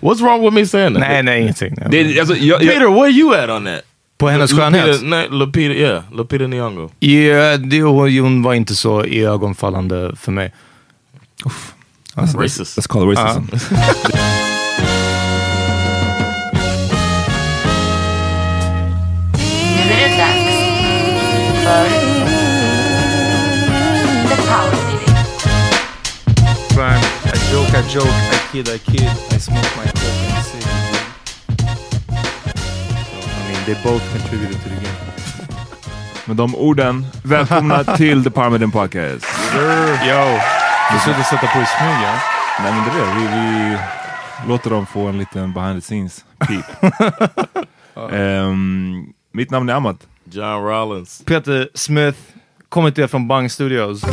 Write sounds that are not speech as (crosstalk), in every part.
What's wrong with me saying that? Nej, nej, ingenting. Nej. Det, alltså, jag, jag, Peter, where you at on that? På hennes skönhet? Lupita, nej, Lupita, yeah, Lupita Nyong'o. Ja, det, hon var inte så iögonfallande för mig. Uff. Alltså, Racist. Let's call it racism. Nu (laughs) joke, I joke, I kid, I kid, I smoke my coke and cig. I mean, they both contributed to the game. Med de orden, välkomna (laughs) till The Parmidin Podcast. Yo, du skulle sätta på i smyg ja. Nej men det är det, vi, vi låter dem få en liten behind the scenes peep. (laughs) Ehm, mitt namn är Amat. John Rollins. Peter Smith, kommer till er från Bang Studios.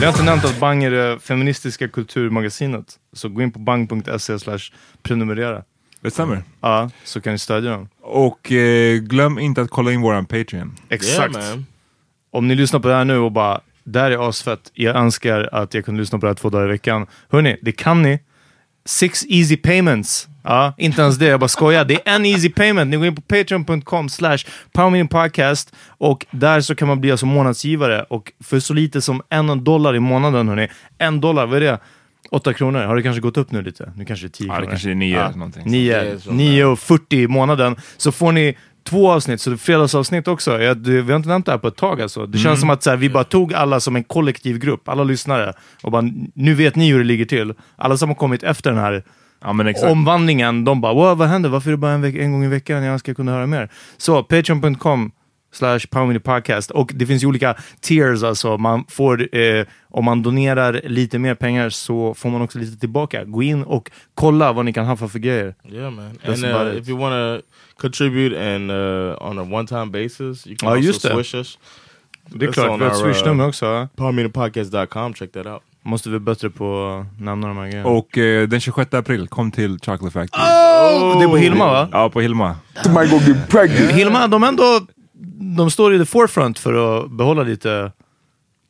Vi har inte nämnt att Bang är det feministiska kulturmagasinet. Så gå in på bang.se slash prenumerera. Det stämmer. Ja, så kan ni stödja dem. Och eh, glöm inte att kolla in våran Patreon. Exakt. Yeah. Om ni lyssnar på det här nu och bara, där är asfett, jag önskar att jag kunde lyssna på det här två dagar i veckan. Hörni, det kan ni. Six easy payments. Ja, inte ens det, jag bara skojar. Det är en easy payment. Ni går in på patreon.com slash podcast och där så kan man bli alltså månadsgivare och för så lite som en dollar i månaden, hörni. En dollar, vad är det? Åtta kronor. Har det kanske gått upp nu lite? Nu kanske det är tio Ja, det kanske är nio eller någonting. Det Nio, är så nio och 40 i månaden. Så får ni två avsnitt, så det är fredagsavsnitt också. Jag, vi har inte nämnt det här på ett tag alltså. Det känns som att så här, vi bara tog alla som en kollektiv grupp, alla lyssnare, och bara nu vet ni hur det ligger till. Alla som har kommit efter den här Ja men exakt. omvandlingen, de bara wow, vad händer? Varför är det bara en, veck- en gång i veckan jag ska kunna höra mer? Så patreon.com slash Podcast. Och det finns ju olika tiers, alltså man får, eh, om man donerar lite mer pengar så får man också lite tillbaka. Gå in och kolla vad ni kan ha för, grejer. Yeah, man. That's and about uh, it. if you want to contribute and uh, on a one-time basis, you can Ja, also just det. swish us. Det är klart, on vi har ett our, uh, swishnummer också. ja. PowerMeterPodcast.com. Check that out. Måste vi bättre på att nämna de här grejerna. Och eh, den 26 april, kom till Chocolate Factory. Oh! Det är på Hilma va? Ja, på Hilma. Hilma, de ändå, de står i the forefront för att behålla lite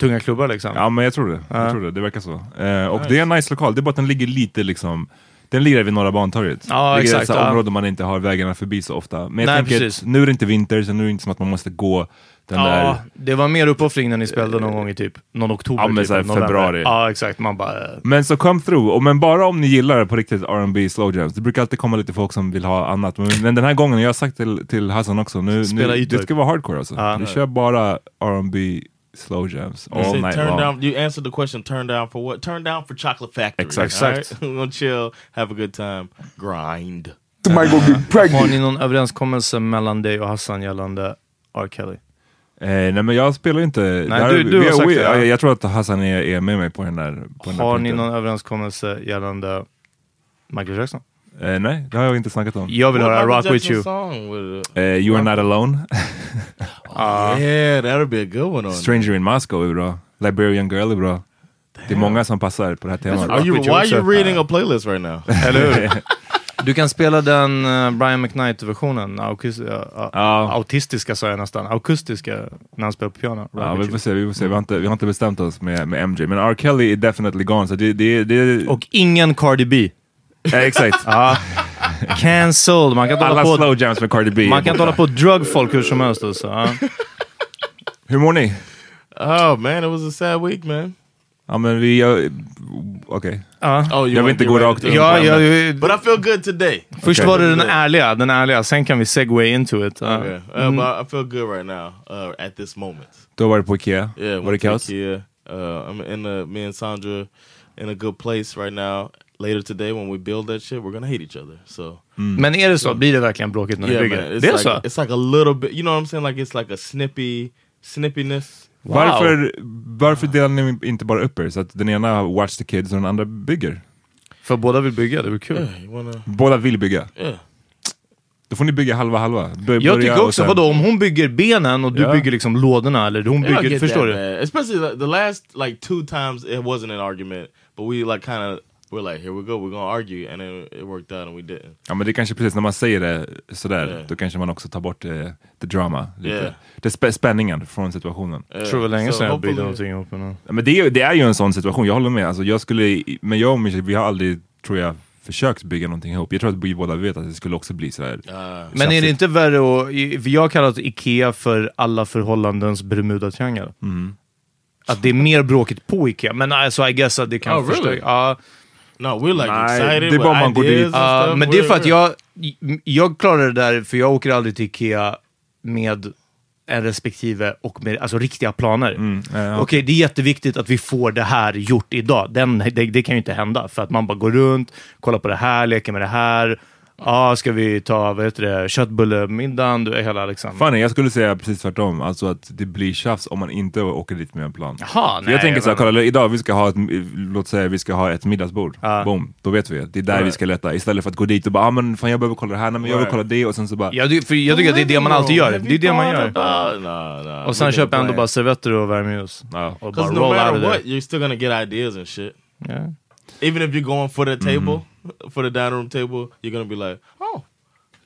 tunga klubbar liksom. Ja, men jag tror det. Jag tror det. Det verkar så. Eh, och det är en nice lokal. Det är bara att den ligger lite liksom den ligger vid Norra Bantorget. Ja, det exakt, ett ja. område man inte har vägarna förbi så ofta. Men jag Nej, tänker precis. att nu är det inte vinter, så nu är det inte som att man måste gå den ja, där... det var mer uppoffring när ni spelade någon gång i typ någon oktober. Ja, men typ, så här november. februari. Ja, exakt. Man bara... eh, Men så come through, och men bara om ni gillar på riktigt R&B slow jams. Det brukar alltid komma lite folk som vill ha annat. Men, men den här gången, jag har sagt till, till Hassan också, nu, Spela nu det ska vara hardcore alltså. Ja. Vi kör bara R&B slow jams all say night turn long. down. You answered the question. Turn down for what? Turn down for Chocolate Factory. Exakt. all right? (laughs) We're gonna chill, have a good time, grind. (laughs) Har ni någon överenskommelse mellan dig och Hassan gällande R. Kelly? Eh, nej men jag spelar inte... Nej, där- du- du vi- har sagt vi- det, ja. jag, jag tror att Hassan är, är med mig på den där, på den där Har ni punkten. någon överenskommelse gällande Michael Jackson? Eh, nej, det har jag inte snackat om. Jag vill What höra Rock With You. With, Eh, you are not alone. (laughs) yeah, that'll be a good one on. Stranger in Moscow är bra. Liberian Girl är bra. Det är många som passar på det här temat. Are you? Why are you reading a playlist right now? (laughs) Eller hur? (laughs) Du kan spela den eh, Brian McKnight-versionen, aukis- ja, ja, autistiska sa jag nästan, akustiska, när han spelar på piano. Ja, vi får se, vi får se. Vi har inte, vi har inte bestämt oss med, med MJ. Men R. Kelly är definitely gone. Så det, det, det, Och ingen Cardi B. eh, exakt. Ja. Cancelled. Man kan inte Alla hålla på, slow jams med Cardi B. man kan inte hålla på och drug folk hur som helst. Alltså. Ja. Hur mår ni? Oh man, it was a sad week, man. Ja men vi... Okej. Ja. Oh, you Jag vill inte gå right rakt in? Ja, ja, ja, But I feel good today. Först Okej. var det den ärliga, den ärliga, sen kan vi segway into it. Ja. Okay. Uh, but I feel good right now uh, at this moment. Du har varit på Ikea? Yeah, var det kaos? Ikea. Uh, I'm in a, me and Sandra in a good place right now. Later today, when we build that shit, we're gonna hate each other. So Men är det så? Blir det verkligen bråkigt när ni yeah, bygger? man, it's det är like så? it's like a little bit. You know what I'm saying? Like it's like a snippy snippiness. Wow. Varför, varför delar ni inte bara upp er? Så att den ena watch the kids och den andra bygger? För båda vill bygga, det blir kul. Yeah, wanna? Båda vill bygga. Yeah. Då får ni bygga halva halva. Bör- Jag tycker också, sen- vadå om hon bygger benen och du Ja. bygger liksom lådorna eller hon Yeah, bygger, förstår that, du? man. Especially the last like two times it wasn't an argument, but we like kind of we're like, here we go, we're gonna argue, and then it worked out and we didn't. Ja men det är kanske precis när man säger det sådär, Yeah. då kanske man också tar bort eh, the drama. Lite. Yeah. Det spä- spänningen från situationen. Jag tror det var länge So sedan jag byggde någonting ihop med någon. Ja, Men det är, det är ju en sån situation, jag håller med. Alltså, jag skulle, men jag och Mischa, vi har aldrig, tror jag, försökt bygga någonting ihop. Jag tror att vi båda vet att det skulle också bli sådär. Uh, Men är det inte värre att, jag har kallat Ikea för alla förhållandens Bermuda-triangel. Mm. Att det är mer bråkigt på Ikea, men alltså I guess att det kan Oh, really? Ja, no, we're like Nej, excited. det är bara man går dit. Ja, stuff. men det är för att jag, jag klarar det där, för jag åker aldrig till Ikea med en respektive och med alltså, riktiga planer. Mm, ja, Okej, det är jätteviktigt att vi får det här gjort idag. Den, det, det kan ju inte hända, för att man bara går runt, kollar på det här, leker med det här. Ja, ska vi ta vad heter det, köttbullemiddagen? Du är hela liksom... Fanny, jag skulle säga precis tvärtom. Alltså att det blir tjafs om man inte åker dit med en plan. Jaha, nej, jag tänker såhär, kolla idag vi ska ha ett, låt säga vi ska ha ett middagsbord. Ja. Boom, då vet vi. Det är där vi ska leta. Istället för att gå dit och bara, ah, men fan jag behöver kolla det här, nej, men jag vill Right. kolla det och sen så bara, Jag, ty- för jag tycker att det är det man alltid gör. Det är det man gör. Och sen köper jag ändå bara servetter och värmeljus. ja. Och bara Because no roll out matter of what, there. you're still gonna get ideas and shit. Yeah. Even if you're going for the table, Mm-hmm. For the dining room table, you're gonna be like, oh,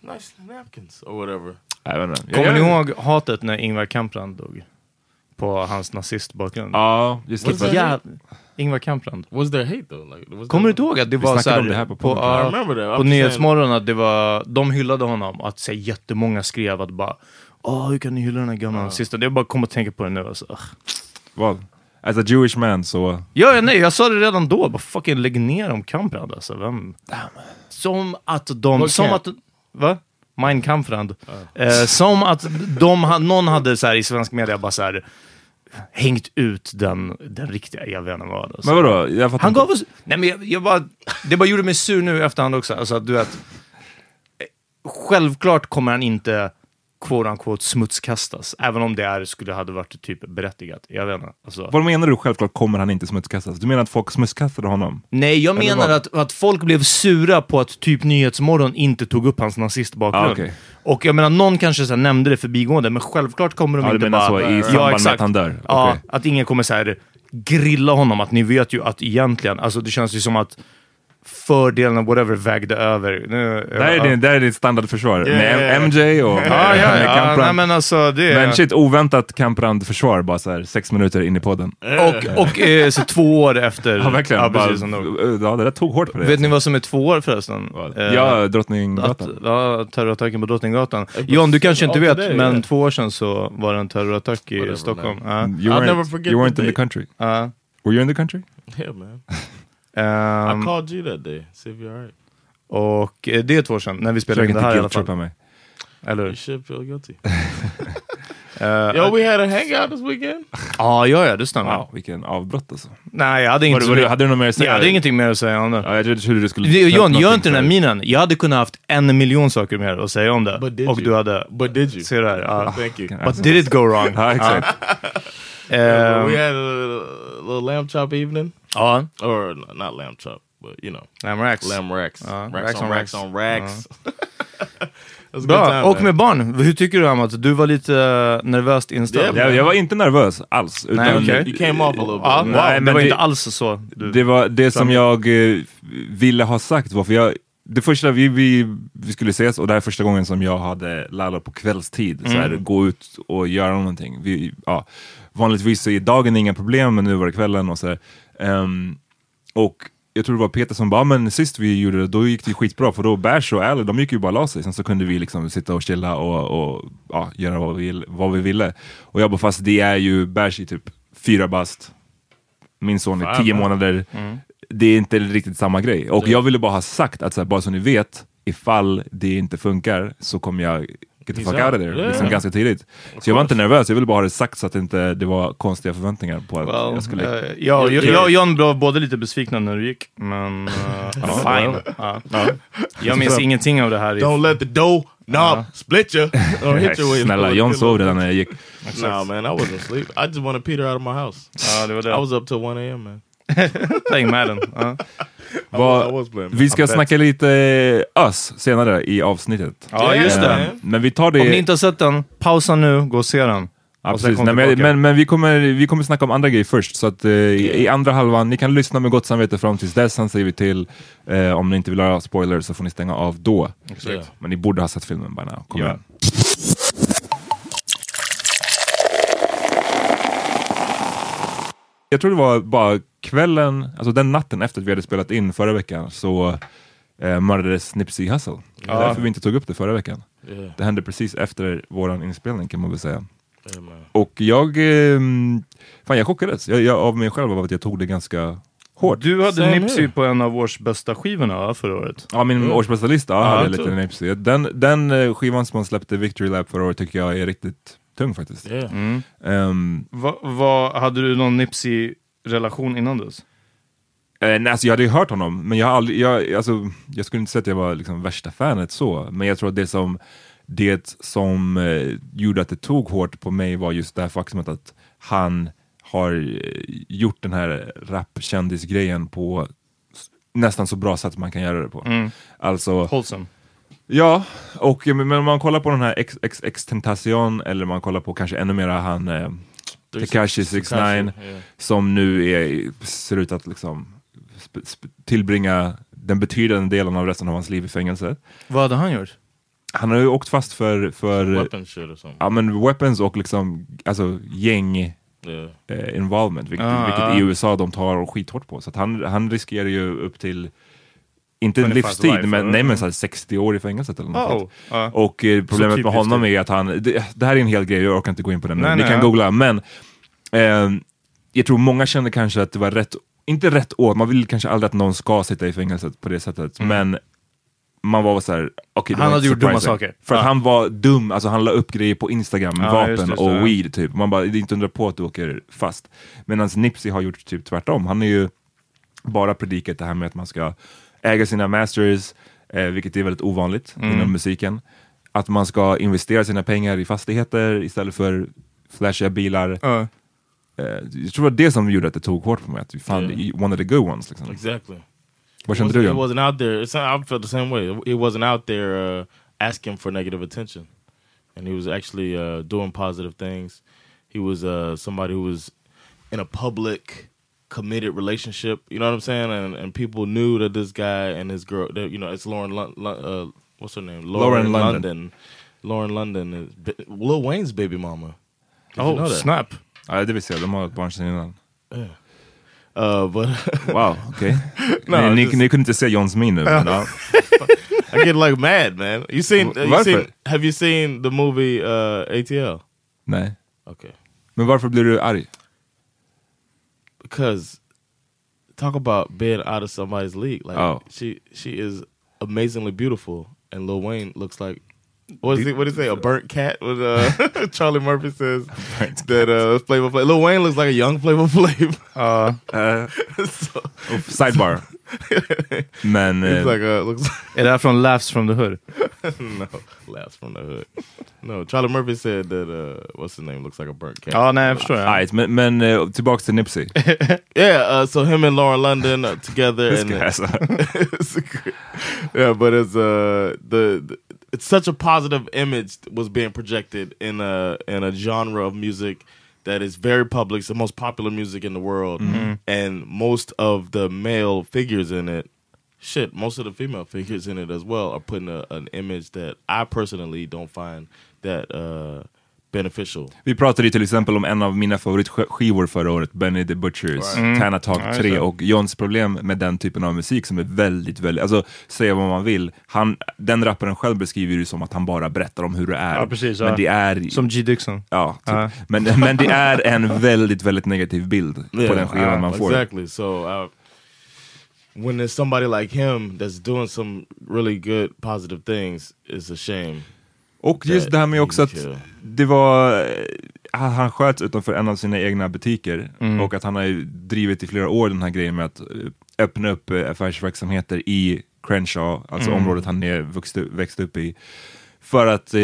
nice napkins or whatever. Jag vet inte. Kommer jag, ni ihåg hatet när Ingvar Kamprad dog? På hans nazistbakgrund. Ja, just det. Ja, Ingvar Kamprad. Was there hate though? Like, was Kommer du ihåg att det var snackade så om det här på på, I. I'm på Nyhetsmorgon att det var, de hyllade honom, att så, här, jättemånga skrev att bara Åh, hur kan ni hylla den här gamla nazisten? Det är bara att komma och tänka på det nu. Alltså. Vad? As a Jewish man så... Ja, ja, nej, jag sa det redan då. Bara fucking lägg ner om Kamprad alltså. Vem? Som att de... Som att... Va? Mein Kamprad. Eh, som att de, någon hade så här, i svensk media bara så här, hängt ut den, den riktiga, jag vet inte vad. Alltså. Men vadå? Han inte. gav oss... Nej men jag, jag bara, det bara gjorde mig sur nu i efterhand också. Alltså att du vet... Självklart kommer han inte quote unquote smutskastas. Även om det är, skulle hade varit typ berättigat. Jag vet inte. Alltså. Vad menar du självklart kommer han inte smutskastas? Du menar att folk smutskastade honom? Nej, jag Eller menar vad? att, att folk blev sura på att typ Nyhetsmorgon inte tog upp hans nazistbakgrund. Ah, okej. Och jag menar, någon kanske så här nämnde det förbigående, men självklart kommer de Ja, du inte bara... så, i samband med att han dör? Ja, Okej. att ingen kommer så här grilla honom, att ni vet ju att egentligen, alltså det känns ju som att fördelen whatever vägde över. Nu, Där är, din, där är ditt standardförsvar. Yeah. Med MJ och Ja, ja, ja. Nej, men alltså det... Men shit, oväntat Kamprad-försvar bara så här sex minuter in i podden. Och, och eh, så två år efter... Ja, verkligen. Ja, bara, precis, som dog. ja, det där tog hårt på det. Vet ni vad som är två år förresten? Eh, Ja, Att, Drottninggatan. ja, terrorattacken på Drottninggatan. John, du kanske inte vet, today, men yeah. två år sedan så var det en terrorattack i Whatever, Stockholm. Ja. You weren't, never forget you weren't in the country. Ja. Were you in the country? Yeah, man. (laughs) Ehm, I called you that day. See if you're alright. och eh, det är två år sedan, när vi spelade in det här i alla fall. mig. Eller You hur? should feel guilty. Eh, Yo, we had a hangout this weekend. Ja, ja, ja, det stämmer. Wow, vilken avbrott alltså. Nej, jag hade Var inte det, så var det, mycket- hade du något mer att säga? Jag hade ingenting mer att säga om det. Ja, jag trodde du skulle... Det- upp John, gör inte den här minen. Jag hade kunnat haft en miljon saker mer att säga om det. But did och you? du hade... But did you? Se där. Ja. (laughs) Thank you. But did it go wrong? (laughs) Ja, exakt. Uh, (laughs) we Ehm, had a little lamb chop evening, Ja, or n- not lamb chop, but you know, Lamb Racks. lamb racks, Uh, racks, racks on on racks on racks. (laughs) It was a good Bra, time, och med barn. Hur tycker du Amat? Du var lite eh, nervöst inställd. Yeah, Jag, var inte nervös alls. Nej, utan- okej. You came off a little bit. Ja, man. wow, Nej, det men var det- inte alls så. Du, Det var det som jag eh, ville ha sagt var, för jag, det första, vi, vi, vi skulle ses och det här är första gången som jag hade Lalo på kvällstid, så här, gå ut och göra någonting. Vi, ja, vanligtvis är dagen inga problem, men nu var det kvällen och så här. Ehm, och jag tror det var Peter som bara, men sist vi gjorde det, då gick det skitbra, för då Bärs och Al, de gick ju bara la sig, sen så kunde vi liksom sitta och chilla och, och ja, göra vad vi, vad vi ville. Och jag bara, fast det är ju Bärs i typ fyra bast, min son är tio månader, det är inte riktigt samma grej. Och jag ville bara ha sagt att så här, bara så ni vet, ifall det inte funkar så kommer jag get the fuck out. of there, Yeah. liksom, ganska tidigt. Så jag var inte nervös, jag ville bara ha det sagt så att det inte det var konstiga förväntningar på att Well, jag skulle... eh, ja, jag, jag och John blev båda lite besvikna när du gick, men (laughs) uh, fine. Ja. Jag minns ingenting av det här. i- Don't let the dough knob split you (laughs) or hit you. with- Snälla, John sov redan när jag gick. Nah, man, I wasn't asleep. I just wanted Peter out of my house. Ja, det var I det. was up till 1 a.m. man. (laughs) Playing Madden. Ja. Vad- I was playing. vi ska snacka lite ös senare i avsnittet. ja, just det. Men vi tar det... Om ni inte har sett den, pausa nu, gå och se den. Ja, precis. Nej, men, men, men vi, kommer, vi kommer snacka om andra grejer först, så att eh, i, i andra halvan, ni kan lyssna med gott samvete fram tills dess, sen säger vi till. Eh, om ni inte vill ha spoilers så får ni stänga av då. Yeah. Men ni borde ha sett filmen by now. Kom Ja. igen. Jag tror det var bara kvällen, alltså den natten efter att vi hade spelat in förra veckan så eh, mördades Nipsey Hussle. Det är därför vi inte tog upp det förra veckan. Yeah. Det hände precis efter våran inspelning kan man väl säga. Yeah, man. Och jag, eh, fan jag chockades jag, jag, av mig själv av att jag tog det ganska hårt. Du hade Same Nipsey på en av års bästa skivorna förra året. Ja, min årsbästa lista ja, hade lite Nipsey. Den, den eh, skivan som han släppte, Victory Lap förra året, tycker jag är riktigt tung faktiskt. Yeah. Ehm, Va, va, hade du någon Nipsey-relation innan dess? eh, nej, alltså, jag hade ju hört honom, men jag, har aldrig, jag, alltså, jag skulle inte säga att jag var liksom värsta fanet så, men jag tror att det som, det som eh, gjorde att det tog hårt på mig var just det här faktumet att han har eh, gjort den här rapkändisgrejen på nästan så bra sätt man kan göra det på. Alltså, Wholesome. Ja, och men men om man kollar på den här X, X, X Tentacion eller man kollar på kanske ännu mera han eh, Tekashi 69 yeah. som nu är, ser ut att liksom sp, sp, tillbringa den betydande delen av resten av hans liv i fängelse. Vad hade han gjort? Han har ju åkt fast för, för Weapon shit or something. ja, men weapons och liksom, alltså gäng Yeah. eh, involvement, vilket, Ah, vilket ah. i USA de tar skithårt på. Så han, han riskerar ju upp till, inte 25 livstid, men, nej, men så här 60 år i fängelset eller något Oh, ja. Och eh, problemet typ med honom livstid. är att han, det, det här är en hel grej, jag orkar inte gå in på den Nej, ni nej, kan ja. googla, men eh, jag tror många kände kanske att det var rätt, inte rätt åt, man vill kanske aldrig att någon ska sitta i fängelset på det sättet, men man var så här, okej, det Mm. Han hade gjort dumma saker. För att han var dum, alltså han la upp grejer på Instagram just vapen just det, och weed typ. Man bara, det är inte undra på att du åker fast. Medan Nipsey har gjort typ tvärtom. Han är ju bara predikat det här med att man ska äga sina masters, eh, vilket är väldigt ovanligt Mm. inom musiken. att man ska investera sina pengar i fastigheter istället för flashiga bilar. Ja. Eh, jag tror det var det som gjorde att det tog hårt på mig, att vi fan Yeah. one of the good ones. Liksom. Exactly. Vad kände du It wasn't out there. It's not, I felt the same way. It wasn't out there uh, asking for negative attention, and he was actually uh, doing positive things. He was uh, somebody who was in a public, committed relationship. You know what I'm saying? And and people knew that this guy and his girl. That, you know, it's Lauren. Lon- Lon- uh, what's her name? Lauren London. Lauren London is Bi- Lil Wayne's baby mama. Did you Oh, know that? snap. Ja, det visste jag, de har ett barn sedan innan. Uh, but (laughs) Wow, okay. No, ni, ni, just- ni kunde inte se Johns min nu. men ja. I get like mad, man. You seen? Uh, you seen have you seen the movie uh, ATL? Nej. Okay. Men varför blir du arg? Because talk about being out of somebody's league. Like Oh. she she is amazingly beautiful, and Lil Wayne looks like what is it? What is it? A burnt cat? With uh, (laughs) Charlie Murphy says that uh, Flavor Flav. Lil Wayne looks like a young Flavor Flav. Ja. Eh, (laughs) so, och sidebar. (laughs) Men... it's like a, looks Är det här från Laughs from the Hood? no laughs from the hood. No, Charlie Murphy said that uh, what's his name looks like a burnt cat. Ja, nej jag förstår. Ja. Right, men, men eh, tillbaks till Nipsey. Yeah, uh, so him and Lauren London uh, together, This and guy, alltså. It's a great- yeah, but it's uh the, the it's such a positive image was being projected in a in a genre of music that is very public. It's the most popular music in the world, and most of the male figures in it, shit, most of the female figures in it as well are putting a, an image that I personally don't find that uh beneficial. Vi pratade ju till exempel om en av mina favoritskivor förra året, Benny the Butchers, Mm. Tana Talk Ja, just 3 det. och Johns problem med den typen av musik som är väldigt, väldigt, alltså säga vad man vill, han, den rapparen själv beskriver det som att han bara berättar om hur det är. Ja, precis, men ja. det är... Som G. Dixon. Ja, typ. Ja. Men, men det är en väldigt, väldigt negativ bild på den skivan man får. Exactly. So uh, when there's somebody like him that's doing some really good positive things, it's a shame. Och just det här med också att det var, eh, han sköts utanför en av sina egna butiker Mm. och att han har drivit i flera år den här grejen med att eh, öppna upp eh, affärsverksamheter i Crenshaw, alltså Mm. området han är vuxit, växt upp i. För att eh,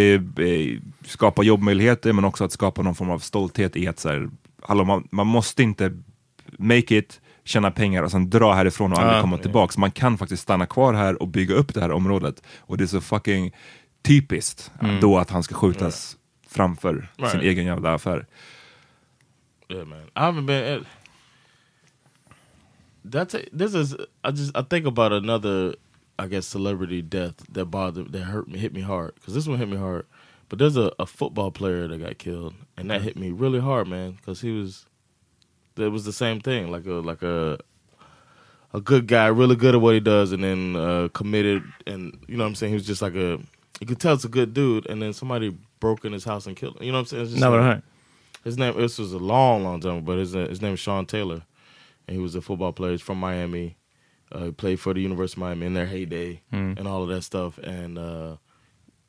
skapa jobbmöjligheter men också att skapa någon form av stolthet i att så här, hallå, man, man måste inte make it, tjäna pengar och sen dra härifrån och aldrig Ja. komma tillbaks. Man kan faktiskt stanna kvar här och bygga upp det här området. Och det är så fucking typiskt då att han ska skjutas framför sin Mm. Right. egen jävla affär. Yeah, man. I haven't been. At, that's a, this is. I just I think about another, I guess, celebrity death that bothered that hurt me, hit me hard because this one hit me hard. But there's a, a football player that got killed, and that hit me really hard, man, because he was. It was the same thing, like a like a. A good guy, really good at what he does, and then uh, committed, and you know what I'm saying. He was just like a, you could tell it's a good dude, and then somebody broke in his house and killed him. You know what I'm saying? It's just Never like- heard. his name. This was a long, long time, but his uh, his name is Sean Taylor, and he was a football player. He's from Miami. Uh, he played for the University of Miami in their heyday and all of that stuff, and uh,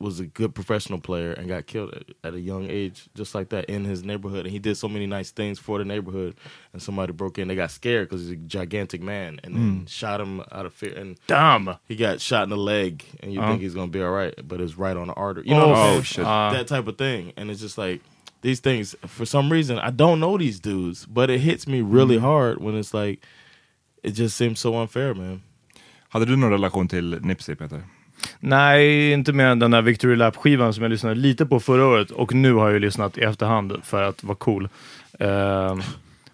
was a good professional player and got killed at, a young age, just like that in his neighborhood. And he did so many nice things for the neighborhood, and somebody broke in. They got scared because he's a gigantic man, and then mm. shot him out of fear. And Damn! he got shot in the leg, and you Oh. think uh-huh. he's gonna be all right, but it's right on the artery. You know Oh, what I'm oh, saying? shit. Uh. that uh-huh. type of thing, and it's just like these things. For some reason, I don't know these dudes, but it hits me really mm. hard when it's like it just seems so unfair, man. Hade du någon relation till Nipsey Peter? Nej, inte mer än den där Victory Lap-skivan som jag lyssnade lite på förra året och nu har jag ju lyssnat i efterhand för att vara cool. Ehm,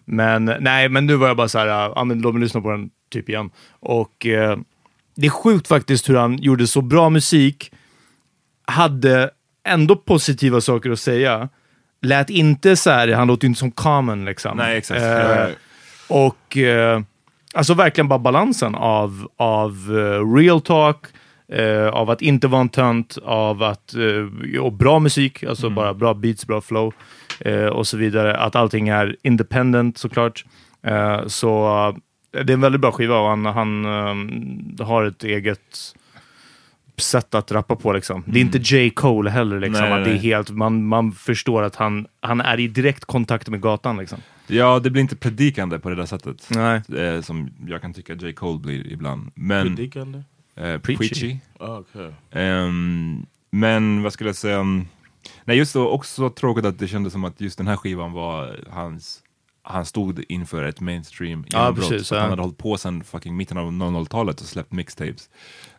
men nej, men nu var jag bara så här, ja men låt mig lyssna på den typ igen. Och eh, det är sjukt faktiskt hur han gjorde så bra musik, hade ändå positiva saker att säga. Lät inte så här, han låter ju inte som Common liksom. Nej, exakt. Eh, Ja. och eh, alltså verkligen bara balansen av, av eh, real talk, eh, av att inte vara en tönt, av att, eh, och bra musik, alltså bara bra beats, bra flow eh, och så vidare. Att allting är independent såklart. Eh, så eh, det är en väldigt bra skiva och han, han eh, har ett eget sätt att rappa på. Liksom. Det är inte J. Cole heller. Liksom, Nej, att det är helt, man, man förstår att han, han är i direkt kontakt med gatan. Liksom. Ja, det blir inte predikande på det där sättet. Nej. Eh, som jag kan tycka J. Cole blir ibland. Men, Predikande? Eh, Preachy. preachy. Oh, okay. Ehm, Men vad skulle jag säga? um, Nej just då, också tråkigt att det kändes som att just den här skivan var hans han stod inför ett mainstream Ja, genombrott. att ja. Han hade hållit på sedan fucking mitten av 00-talet och släppt mixtapes.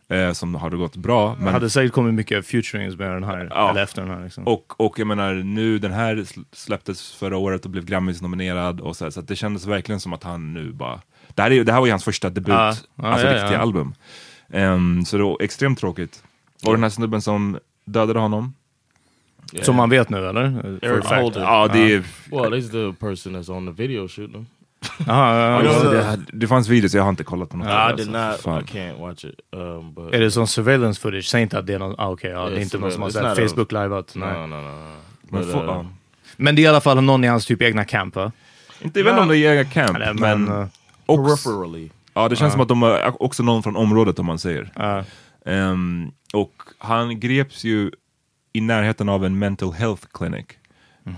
Eh, som hade gått bra. Men hade säkert kommit mycket futurings med den här, Ja. eller efter den här. Liksom. Och, och jag menar, nu den här sl- släpptes förra året och blev Grammis-nominerad och så, här, så att det kändes verkligen som att han nu bara... Det här, är, det här var ju hans första debut, Ja, ja, alltså ja, riktiga ja. album. Ehm, så det var extremt tråkigt. Och den här snubben som dödade honom, Som man vet nu eller? Eric. Holder. ja det är... Well, he's the person that's on the video shooting. (laughs) Aha, ja. det, det fanns videos, jag har inte kollat på något. I alltså. did not. Fan. I can't watch it. Um, but Är det som surveillance footage? Säg inte att det är någon, ah, okej, ja, det är inte någon som har not a- Facebook liveat. no, nej. no, no, no. Men But, uh, det är i alla fall någon i hans typ egna camp va? Inte, jag vet inte om det är egen camp, men... eh, peripherally. Ja, det känns som att de är också någon från området om man säger. Ehm, och han greps ju i närheten av en mental health clinic.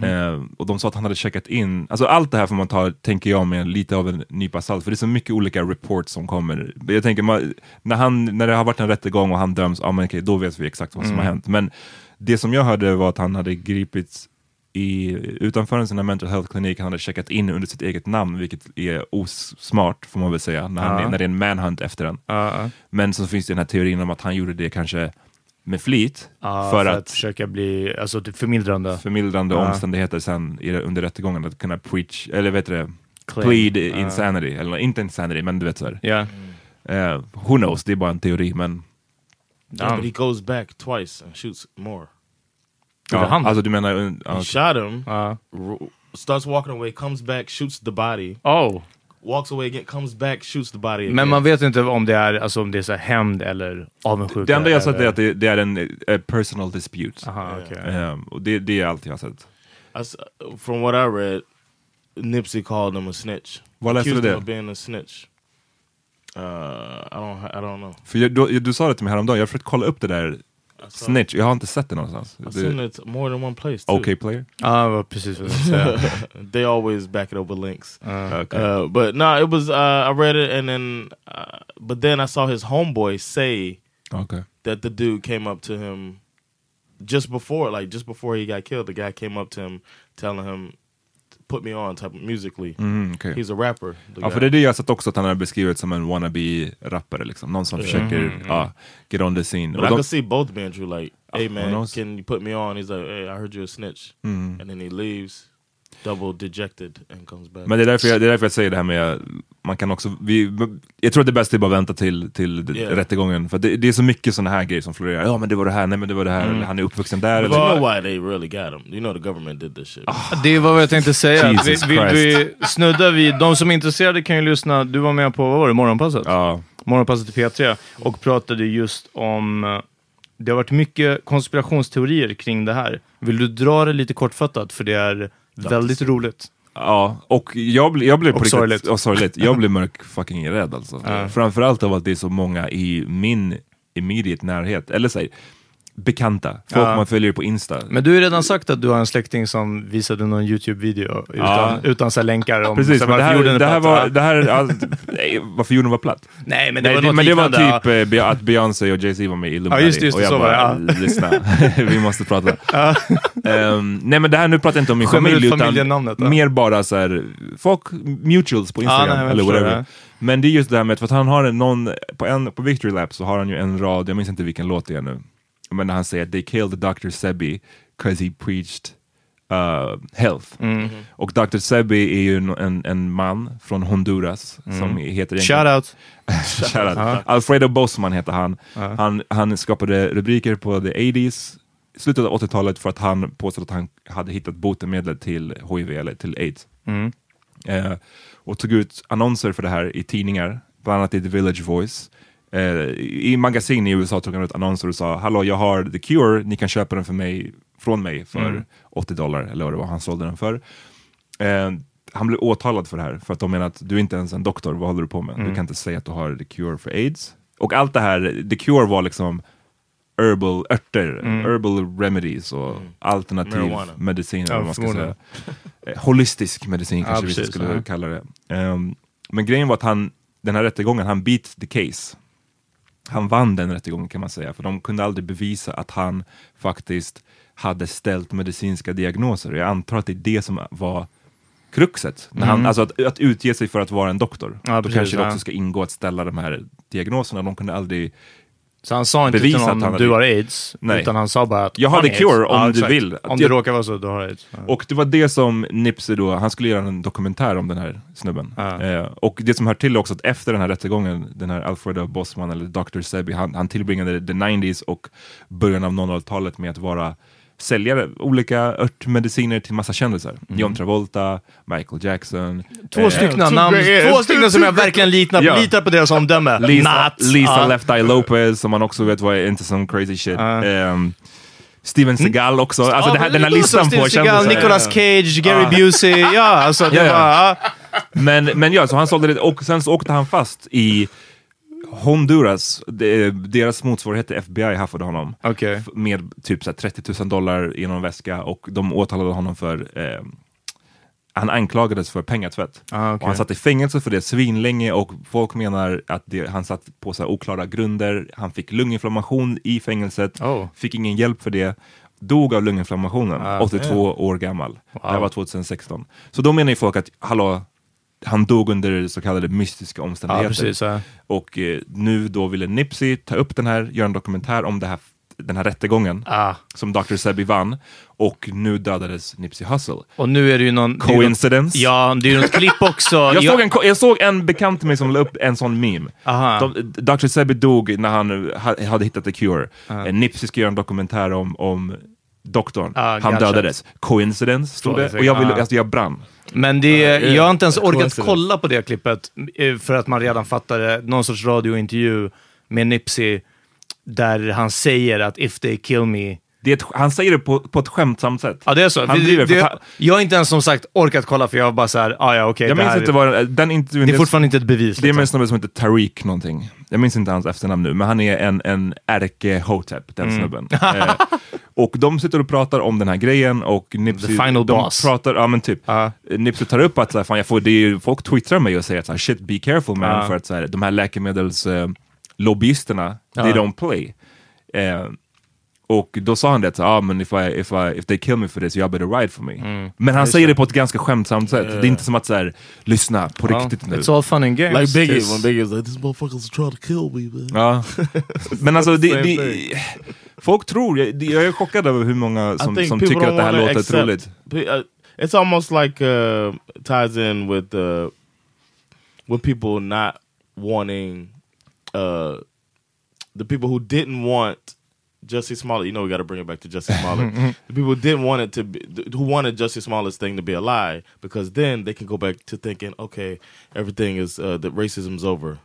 Ehm, och de sa att han hade checkat in, alltså allt det här får man ta, tänker jag, med lite av en nypa salt, för det är så mycket olika reports som kommer. Jag tänker, man, när, han, när det har varit en rättegång och han döms, ja men okej, då vet vi exakt vad som har hänt. Men det som jag hörde var att han hade gripits i, utanför en sån här mental health klinik, han hade checkat in under sitt eget namn, vilket är osmart får man väl säga, när, han, Ja. när det är en manhunt efter en. Ja, ja. Men så finns det den här teorin om att han gjorde det kanske med flit Ja, för, att, försöka bli alltså, typ förmildrande. förmildrande Ja. omständigheter sen i, det- under rättegången att kunna preach, eller vet du det, Claim. plead Ja. insanity, eller inte insanity men du vet såhär. Ja. Eh, who knows, det är bara en teori men Yeah, but he goes back twice and shoots more. Ja, han alltså du menar, uh, He ja, shot him, starts walking away, comes back, shoots the body, Oh. walks away again, comes back, shoots the body again. Men man vet inte om det är, alltså, om det är så här hämnd eller avundsjuka. det enda jag har sett är att det, det är en eh, personal dispute. Aha, okej. Eh, och det, det är allt jag har sett. From what I read, Nipsey called him a snitch. Vad läste du det? of being a snitch. Uh, I don't. I don't know. För jag, du, du sa det till mig häromdagen, jag har försökt kolla upp det där I saw- snitch, jag har inte sett det någonstans. I've seen it more than one place. Too. OK player? Ja, det var precis vad jag säga. (laughs) they always back it up with links. Okay. Uh, but no, it was. Uh, I read it and then, uh, but then I saw his homeboy say okay. that the dude came up to him just before, like just before he got killed. The guy came up to him, telling him, "Put me on," type of musically. Mm, okej. He's a rapper. Ja, guy. för det är det jag sett också, att han har beskrivit som en wannabe-rappare, liksom. någon som försöker ja, get on the scene. But I could see both being true. Like, hey man, can you put me on? He's like, hey, I heard you're a snitch, and then he leaves, double dejected, and comes back. Men det är, därför jag, det är därför jag säger det här med, man kan också, vi, jag tror att det bästa är bara att vänta till, till Yeah. rättegången, för det, det är så mycket sådana här grejer som florerar. Ja men det var det här, nej men det var det här, eller han är uppvuxen där. But you know why they really got him? You know the government did this shit. Det var vad jag tänkte säga. Vi, Jesus vi, vi snuddar vid, de som är intresserade kan ju lyssna, du var med på, vad var det, Morgonpasset? ja, Morgonpasset i P3 och pratade just om, eh, det har varit mycket konspirationsteorier kring det här. Vill du dra det lite kortfattat? För det är väldigt roligt. Ja, och jag, jag blev Och riktigt, sorgligt. och sorgligt. Jag blev mörk fucking rädd alltså. Framförallt av att det är så många i min immediate närhet, eller säg bekanta, folk Ja. man följer på Insta. Men du har ju redan sagt att du har en släkting som visade någon YouTube-video utan, Ja. utan så länkar om Precis, så det varför jorden här, är det här platt. var, Ja. det här, alltså, nej, varför jorden var platt? Nej, men det Nej, var det, men det var typ eh, Be- att Beyoncé och Jay-Z var med i Illuminati. Ja, just det, just det, och jag så var bara, det, lyssna, (laughs) vi måste prata. (laughs) Ehm, nej men det här, nu pratar jag inte om min familj ut utan ja. mer bara så här, folk, mutuals på Instagram Ja, nej, eller whatever. det. Men det är just det här med att, för att han har en, någon, på, en, på Victory Lap så har han ju en rad, jag minns inte vilken låt det är nu, men när han säger att they killed Dr. Sebi cause he preached uh, health. Mm. Och Dr. Sebi är ju en, en, man från Honduras som heter egentligen- Mm. Shout out. (laughs) Shoutout. Alfredo Bosman heter han. han. Han skapade rubriker på the 80s, slutet av 80-talet för att han påstod att han hade hittat botemedel till HIV eller till aids. Eh, och tog ut annonser för det här i tidningar, bland annat i The Village Voice. Eh, I magasin i USA tog han ut annonser och sa Hallå, jag har the cure, ni kan köpa den för mig, från mig för 80 dollar, eller vad det var han sålde den för. Eh, han blev åtalad för det här, för att de menar att du är inte ens en doktor, vad håller du på med? Du kan inte säga att du har the cure för aids. Och allt det här, the cure var liksom herbal örter, herbal remedies och alternativ Marijuana. medicin, Ja, man ska säga. Eh, Holistisk medicin (laughs) kanske vi precis, skulle ja. kalla det. Ehm, men grejen var att han, den här rättegången, han beat the case. Han vann den rättegången kan man säga, för de kunde aldrig bevisa att han faktiskt hade ställt medicinska diagnoser. Jag antar att det är det som var kruxet. När han, Mm. alltså att, att utge sig för att vara en doktor. Ja, Då precis, kanske det också ska ingå att ställa de här diagnoserna. De kunde aldrig Så han sa inte till att någon du har aids, Nej. utan han sa bara att Jag har the cure om du exakt. vill. Om det råkar vara så, du har aids. Ja. Och det var det som Nipsey då, han skulle göra en dokumentär om den här snubben. Ja. Eh, och det som hör till också att efter den här rättegången, den här Alfredo Bosman eller Dr. Sebi, han, han tillbringade the 90s och början av 00-talet med att vara säljare, olika örtmediciner till massa kändisar. John Travolta, Michael Jackson. Två eh, stycken namn, två stycken som jag verkligen litar, Ja. litar på deras omdöme. Lisa, Not. Lisa Ja. Left Eye Lopez som man också vet var inte some crazy shit. Ja. Ehm, Steven Seagal också. Alltså Ja, det här, den här listan så, på Steven Seagal, kändisar. Nicolas Cage, Gary Ja. Busey. Ja, alltså det Ja, ja. var... Ja. Men, men ja, så han sålde det och sen så åkte han fast i Honduras, det, deras motsvarighet till FBI haffade honom f- med typ så här 30 000 dollar i någon väska och de åtalade honom för eh, han anklagades för pengatvätt. Ah, och han satt i fängelse för det svinlänge och folk menar att det, han satt på så oklara grunder. Han fick lunginflammation i fängelset, Oh. fick ingen hjälp för det. Dog av lunginflammationen, Ah, 82 år gammal. Det här var 2016. Så då menar ju folk att, hallå, han dog under så kallade mystiska Ja, omständigheter. precis. Ja. Och eh, nu då ville Nipsey ta upp den här, göra en dokumentär om det här, den här rättegången Ah. som Dr. Sebi vann. Och nu dödades Nipsey Hussle. Och nu är det ju någon... Coincidence? Ja, det är ju något klipp också. (laughs) Jag, såg en, jag såg en bekant till mig som la upp en sån meme. De, Dr. Sebi dog när han ha, hade hittat the cure. Uh. Nipsey ska göra en dokumentär om, om doktorn. Ah, han gotcha. dödades. Coincidence, stod det. Och jag, ville, alltså, jag brann. Men det, jag har inte ens orkat kolla på det klippet eh, för att man redan fattade någon sorts radiointervju med Nipsey där han säger att if they kill me Det är ett, han säger det på, på ett skämtsamt sätt. Ja, det är så. Han det, driver det, han- jag har inte ens som sagt orkat kolla för jag var bara såhär, ah, ja okej. Jag det minns inte vad den intervjun... Det är fortfarande inte ett bevis. Det är med Liksom. en snubbe som heter Tariq någonting. Jag minns inte hans efternamn nu, men han är en, en ärke-hotep, den Mm. snubben. (laughs) eh, och de sitter och pratar om den här grejen och Nipsey, The final de boss. pratar, ja men typ, Ja. Nipsey tar upp att så här, fan, jag får, det är, folk twittrar mig och säger att så här, shit be careful man, Ja. för att så här, de här läkemedelslobbyisterna, lobbyisterna, they don't play. Eh, och då sa han det, ah, men if, I, if, I, if they kill me for this, you better ride for me. Mm. Men han säger det på ett ganska skämtsamt sätt. Det är inte som att så här, lyssna på Ja, riktigt nu. It's all fun and games. Like Biggie, Tills- when Biggie's like, this motherfucker's trying to kill me, man. Ja. Men alltså, det, det, folk tror, jag, jag är chockad över hur många som, som tycker att det här låter accept- troligt. Uh, It's almost like uh, ties in with uh, with people not wanting uh, the people who didn't want Jussie Smollett. You know, we got to bring it back to Jussie (laughs) Smollett. the people didn't want it to be, who wanted Jussie Smollett's thing to be a lie, because then they can go back to thinking, okay, everything is uh, that racism's over.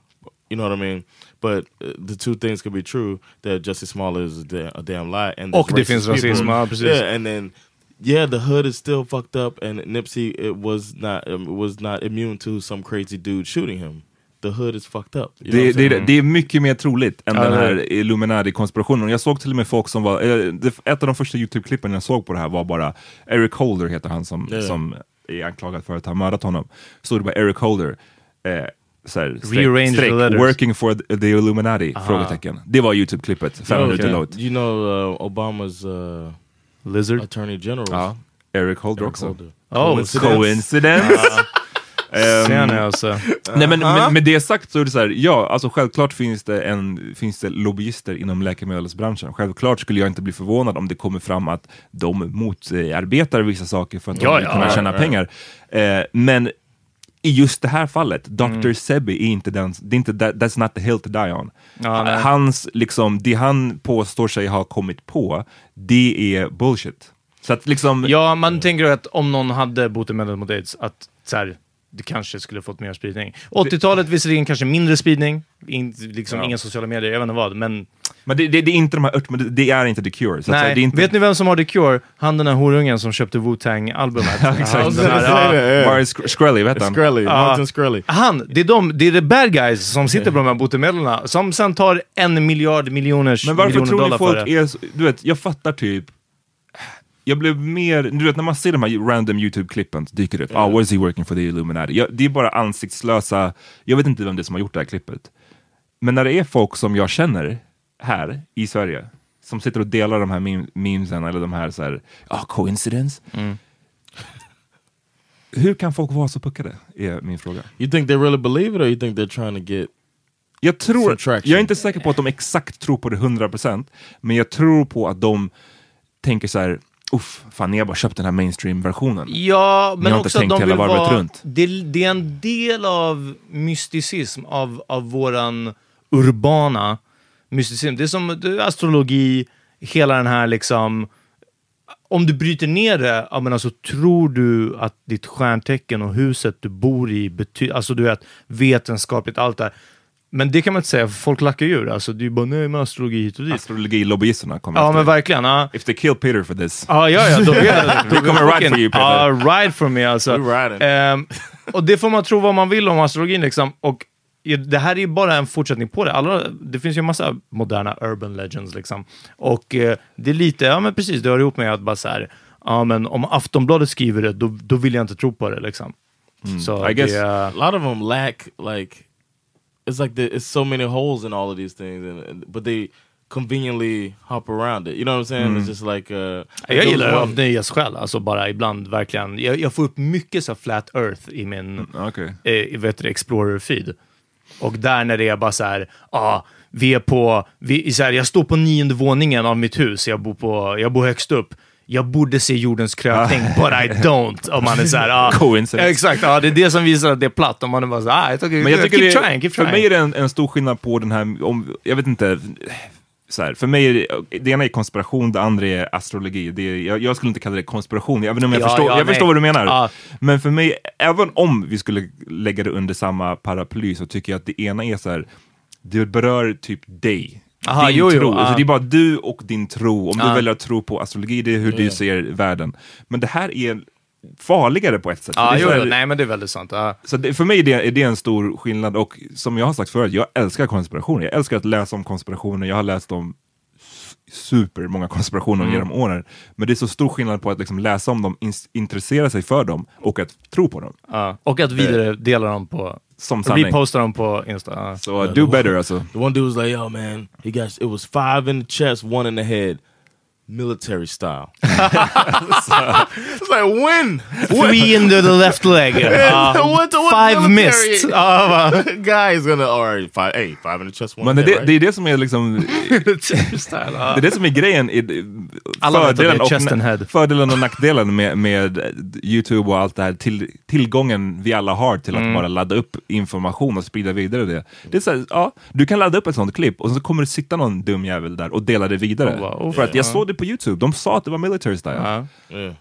You know what I mean? But uh, the two things could be true: that Jussie Smollett is a, da- a damn lie, and Och there's det finns rasism. Yeah, and then yeah, the hood is still fucked up, and Nipsey it was not um, was not immune to some crazy dude shooting him. The hood is fucked up. Det, det, det är mycket mer troligt än Ja, den här Illuminati-konspirationen. Jag såg till och med folk som var, eh, ett av de första YouTube-klippen jag såg på det här var bara Eric Holder heter han som, Ja. som är anklagad för att ha mördat honom. Så det bara Eric Holder, eh, så här, Rearrange streck, the streck, letters. working for the, the Illuminati? Frågetecken. Det var YouTube-klippet, fem Oh, minuter okay. långt. You know uh, Obama's uh, Lizard. attorney general. Ja, Eric Holder Eric också. Holder. Oh, Coincidence? Coincidence! (laughs) Ehm, Ser ni alltså? Nej men med, med det sagt så är det så här, ja alltså självklart finns det, en, finns det lobbyister inom läkemedelsbranschen. Självklart skulle jag inte bli förvånad om det kommer fram att de motarbetar vissa saker för att de Ja, vill ja, kunna ja, tjäna ja. pengar. Eh, men i just det här fallet, Dr. Mm. Sebi är inte den, det är inte, that, that's not the hill to die on. Ja. Hans, liksom, det han påstår sig ha kommit på, det är bullshit. Så att liksom, Ja, man tänker att om någon hade botemedel mot aids, att så här, det kanske skulle fått mer spridning. 80-talet visserligen kanske mindre spridning, in, liksom Ja. inga sociala medier, jag vet inte vad, men... men det, det, det är inte de här ört, men det, det är inte the cure. Så att säga, Nej, det är inte, vet ni vem som har The Cure? Han den här horungen som köpte Wu-Tang-albumet. (laughs) exakt. Ja. that, Marius Shkreli, vet han? Skrelly, Martin Skrelly. Han, det är, de, det är the bad guys som sitter på de här botemedlen, som sen tar en miljard miljoners Men varför miljoner tror ni folk är så, du vet, jag fattar typ jag blev mer, du vet när man ser de här random YouTube-klippen dyker det upp, ah, was he working for the Illuminati? Jag, det är bara ansiktslösa, jag vet inte vem det är som har gjort det här klippet. Men när det är folk som jag känner här i Sverige, som sitter och delar de här mem memesen eller de här, så här ah, coincidence. Mm. Hur kan folk vara så puckade? Är min fråga. You think they really believe it or you think they're trying to get Jag tror, jag är inte säker på att de exakt tror på det 100%, men jag tror på att de tänker så här, uff, fan ni har bara köpt den här mainstream-versionen. Ja, men också att de vill vara... runt. Det, det är en del av mysticism, av, av våran urbana mysticism. Det är som det är astrologi, hela den här liksom... Om du bryter ner det, jag menar, så tror du att ditt stjärntecken och huset du bor i betyder... Alltså du vet, vetenskapligt, allt det här. Men det kan man inte säga, folk lackar ur. Alltså, det är ju bara, nej men astrologi hit och dit. Astrologilobbyisterna kommer Ja, efter. men verkligen. Ja. If they kill Peter for this. Ja, ja, ja. Då vet. (laughs) Vi kommer ride for you, Peter. Ja, ride for me alltså. Ehm, och det får man tro vad man vill om astrologin liksom. Och det här är ju bara en fortsättning på det. Alla, det finns ju en massa moderna urban legends liksom. Och eh, det är lite, ja men precis, det hör ihop med att bara så här, ja men om Aftonbladet skriver det, då, då vill jag inte tro på det liksom. Mm. I guess- det, a lot of them lack like it's like the, it's so many holes in all of these things and, and but they conveniently hop around it you know what i'm saying it's just like uh jag gillar det av nöjesskäl, alltså bara ibland verkligen. Jag, jag får upp mycket så flat earth i min Okej. eh, vet du, Explorer-feed. Och där när det är bara så här, ah, vi är på, vi, så här, jag står på nionde våningen av mitt hus, jag bor, på, jag bor högst upp. Jag borde se jordens krökning, but I don't. Om man är så här, ah, Coincidence. Exakt, ja, det är det som visar att det är platt. Om man är bara så här, ah, okay, Men jag tycker keep det, trying, keep för trying. mig är det en, en stor skillnad på den här, om, jag vet inte, så här, för mig är det, det ena är konspiration, det andra är astrologi. Det är, jag, jag skulle inte kalla det konspiration, även om jag, Ja, förstår, ja, jag förstår vad du menar. Ja. Men för mig, även om vi skulle lägga det under samma paraply så tycker jag att det ena är så här, det berör typ dig. Aha, din jo, jo, tro. ja. Alltså, det är bara du och din tro. Om Ja. du väljer att tro på astrologi, det är hur du ser världen. Men det här är farligare på ett sätt. Är jo, så här- nej men det är väldigt sant. Ja. så det, för mig är det, är det en stor skillnad och som jag har sagt förut, jag älskar konspirationer. Jag älskar att läsa om konspirationer. Jag har läst om s- super många konspirationer Mm. genom åren. Men det är så stor skillnad på att liksom läsa om dem, ins- intressera sig för dem och att tro på dem. Ja. Och att vidare dela dem på, Som sanning. reposta dem på Insta. Uh, ja. Så uh, do better alltså. the one dude was like yo man he got it was five in the chest one in the head military style (laughs) it's like when Three into the left leg. (laughs) Ja. What- what Five missed. (laughs) Ja, va. guy is gonna all right five hey five in the chest one Men det, head, det är det som är liksom Style, ja. Det är det som är grejen, i- fördelen och, chest and head. fördelen och nackdelen med, med Youtube och allt det här, till, tillgången vi alla har till att Mm. bara ladda upp information och sprida vidare det. Det är så här, ja, du kan ladda upp ett sånt klipp och så kommer det sitta någon dum jävel där och dela det vidare. Oh, wow. För att jag såg det på Youtube, de sa att det var military style. Ja, Ja. Yeah.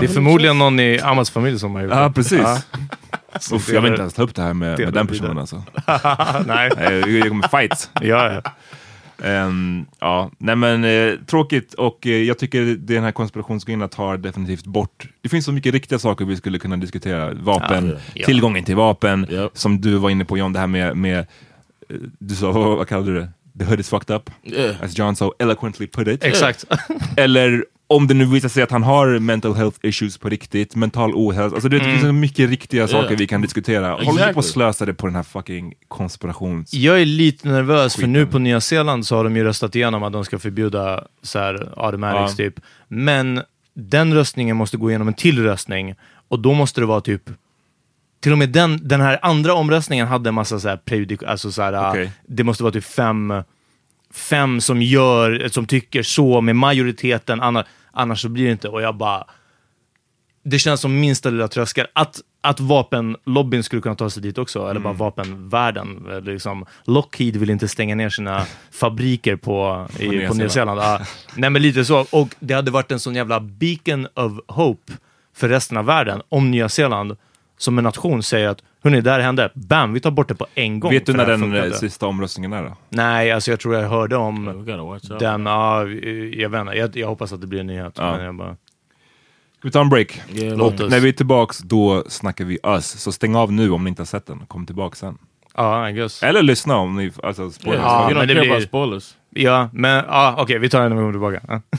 Det är förmodligen någon i Amas familj som har gjort det. precis. Ja. Uff, jag vill inte ens ta upp det här med, med den personen alltså. (laughs) Nej, Jag kommer fight. ja, ja. Ehm, ja, nej men eh, tråkigt och eh, jag tycker den här konspirationsgrejen tar definitivt bort. Det finns så mycket riktiga saker vi skulle kunna diskutera. Vapen, Ja. tillgången till vapen, Japp. som du var inne på John, det här med, med eh, du sa, vad, vad kallade du det? The hood is fucked up, Yeah. as John so eloquently put it. Exakt. (laughs) Eller om det nu visar sig att han har mental health issues på riktigt, mental ohälsa. Alltså det Mm. finns så mycket riktiga saker Yeah. vi kan diskutera. Håll inte på Exactly. att slösa det på den här fucking konspirations... Jag är lite nervös, för nu Skiten. på Nya Zeeland så har de ju röstat igenom att de ska förbjuda så här automatics Ja. typ. Men den röstningen måste gå igenom en till röstning och då måste det vara typ till och med den, den här andra omröstningen hade en massa så här prejudik, alltså så här, Okej. det måste vara typ fem, fem som gör, som tycker så med majoriteten, annars, annars så blir det inte. Och jag bara, det känns som minsta lilla tröskel. Att, att vapenlobbyn skulle kunna ta sig dit också, eller Mm. bara vapenvärlden. Liksom, Lockheed vill inte stänga ner sina (laughs) fabriker på, i, på Nya Zeeland. Ja. Nej men lite så. Och det hade varit en sån jävla beacon of hope för resten av världen om Nya Zeeland som en nation säger att hörni, det här hände. Bam, vi tar bort det på en gång. Vet du när den eh, inte. sista omröstningen är då? Nej, alltså jag tror jag hörde om den. Ja, jag vet inte. Jag, jag hoppas att det blir en nyhet. Ja. Men jag bara, Ska vi ta en break? Yeah, oss. När vi är tillbaks, då snackar vi Us. Så stäng av nu om ni inte har sett den. Kom tillbaka sen. ja, I guess. Eller lyssna om ni... Alltså, spoilers. yeah, Ja, men det blir- spoilers Ja, men ja, okej, vi tar den när vi kommer tillbaka. Ja.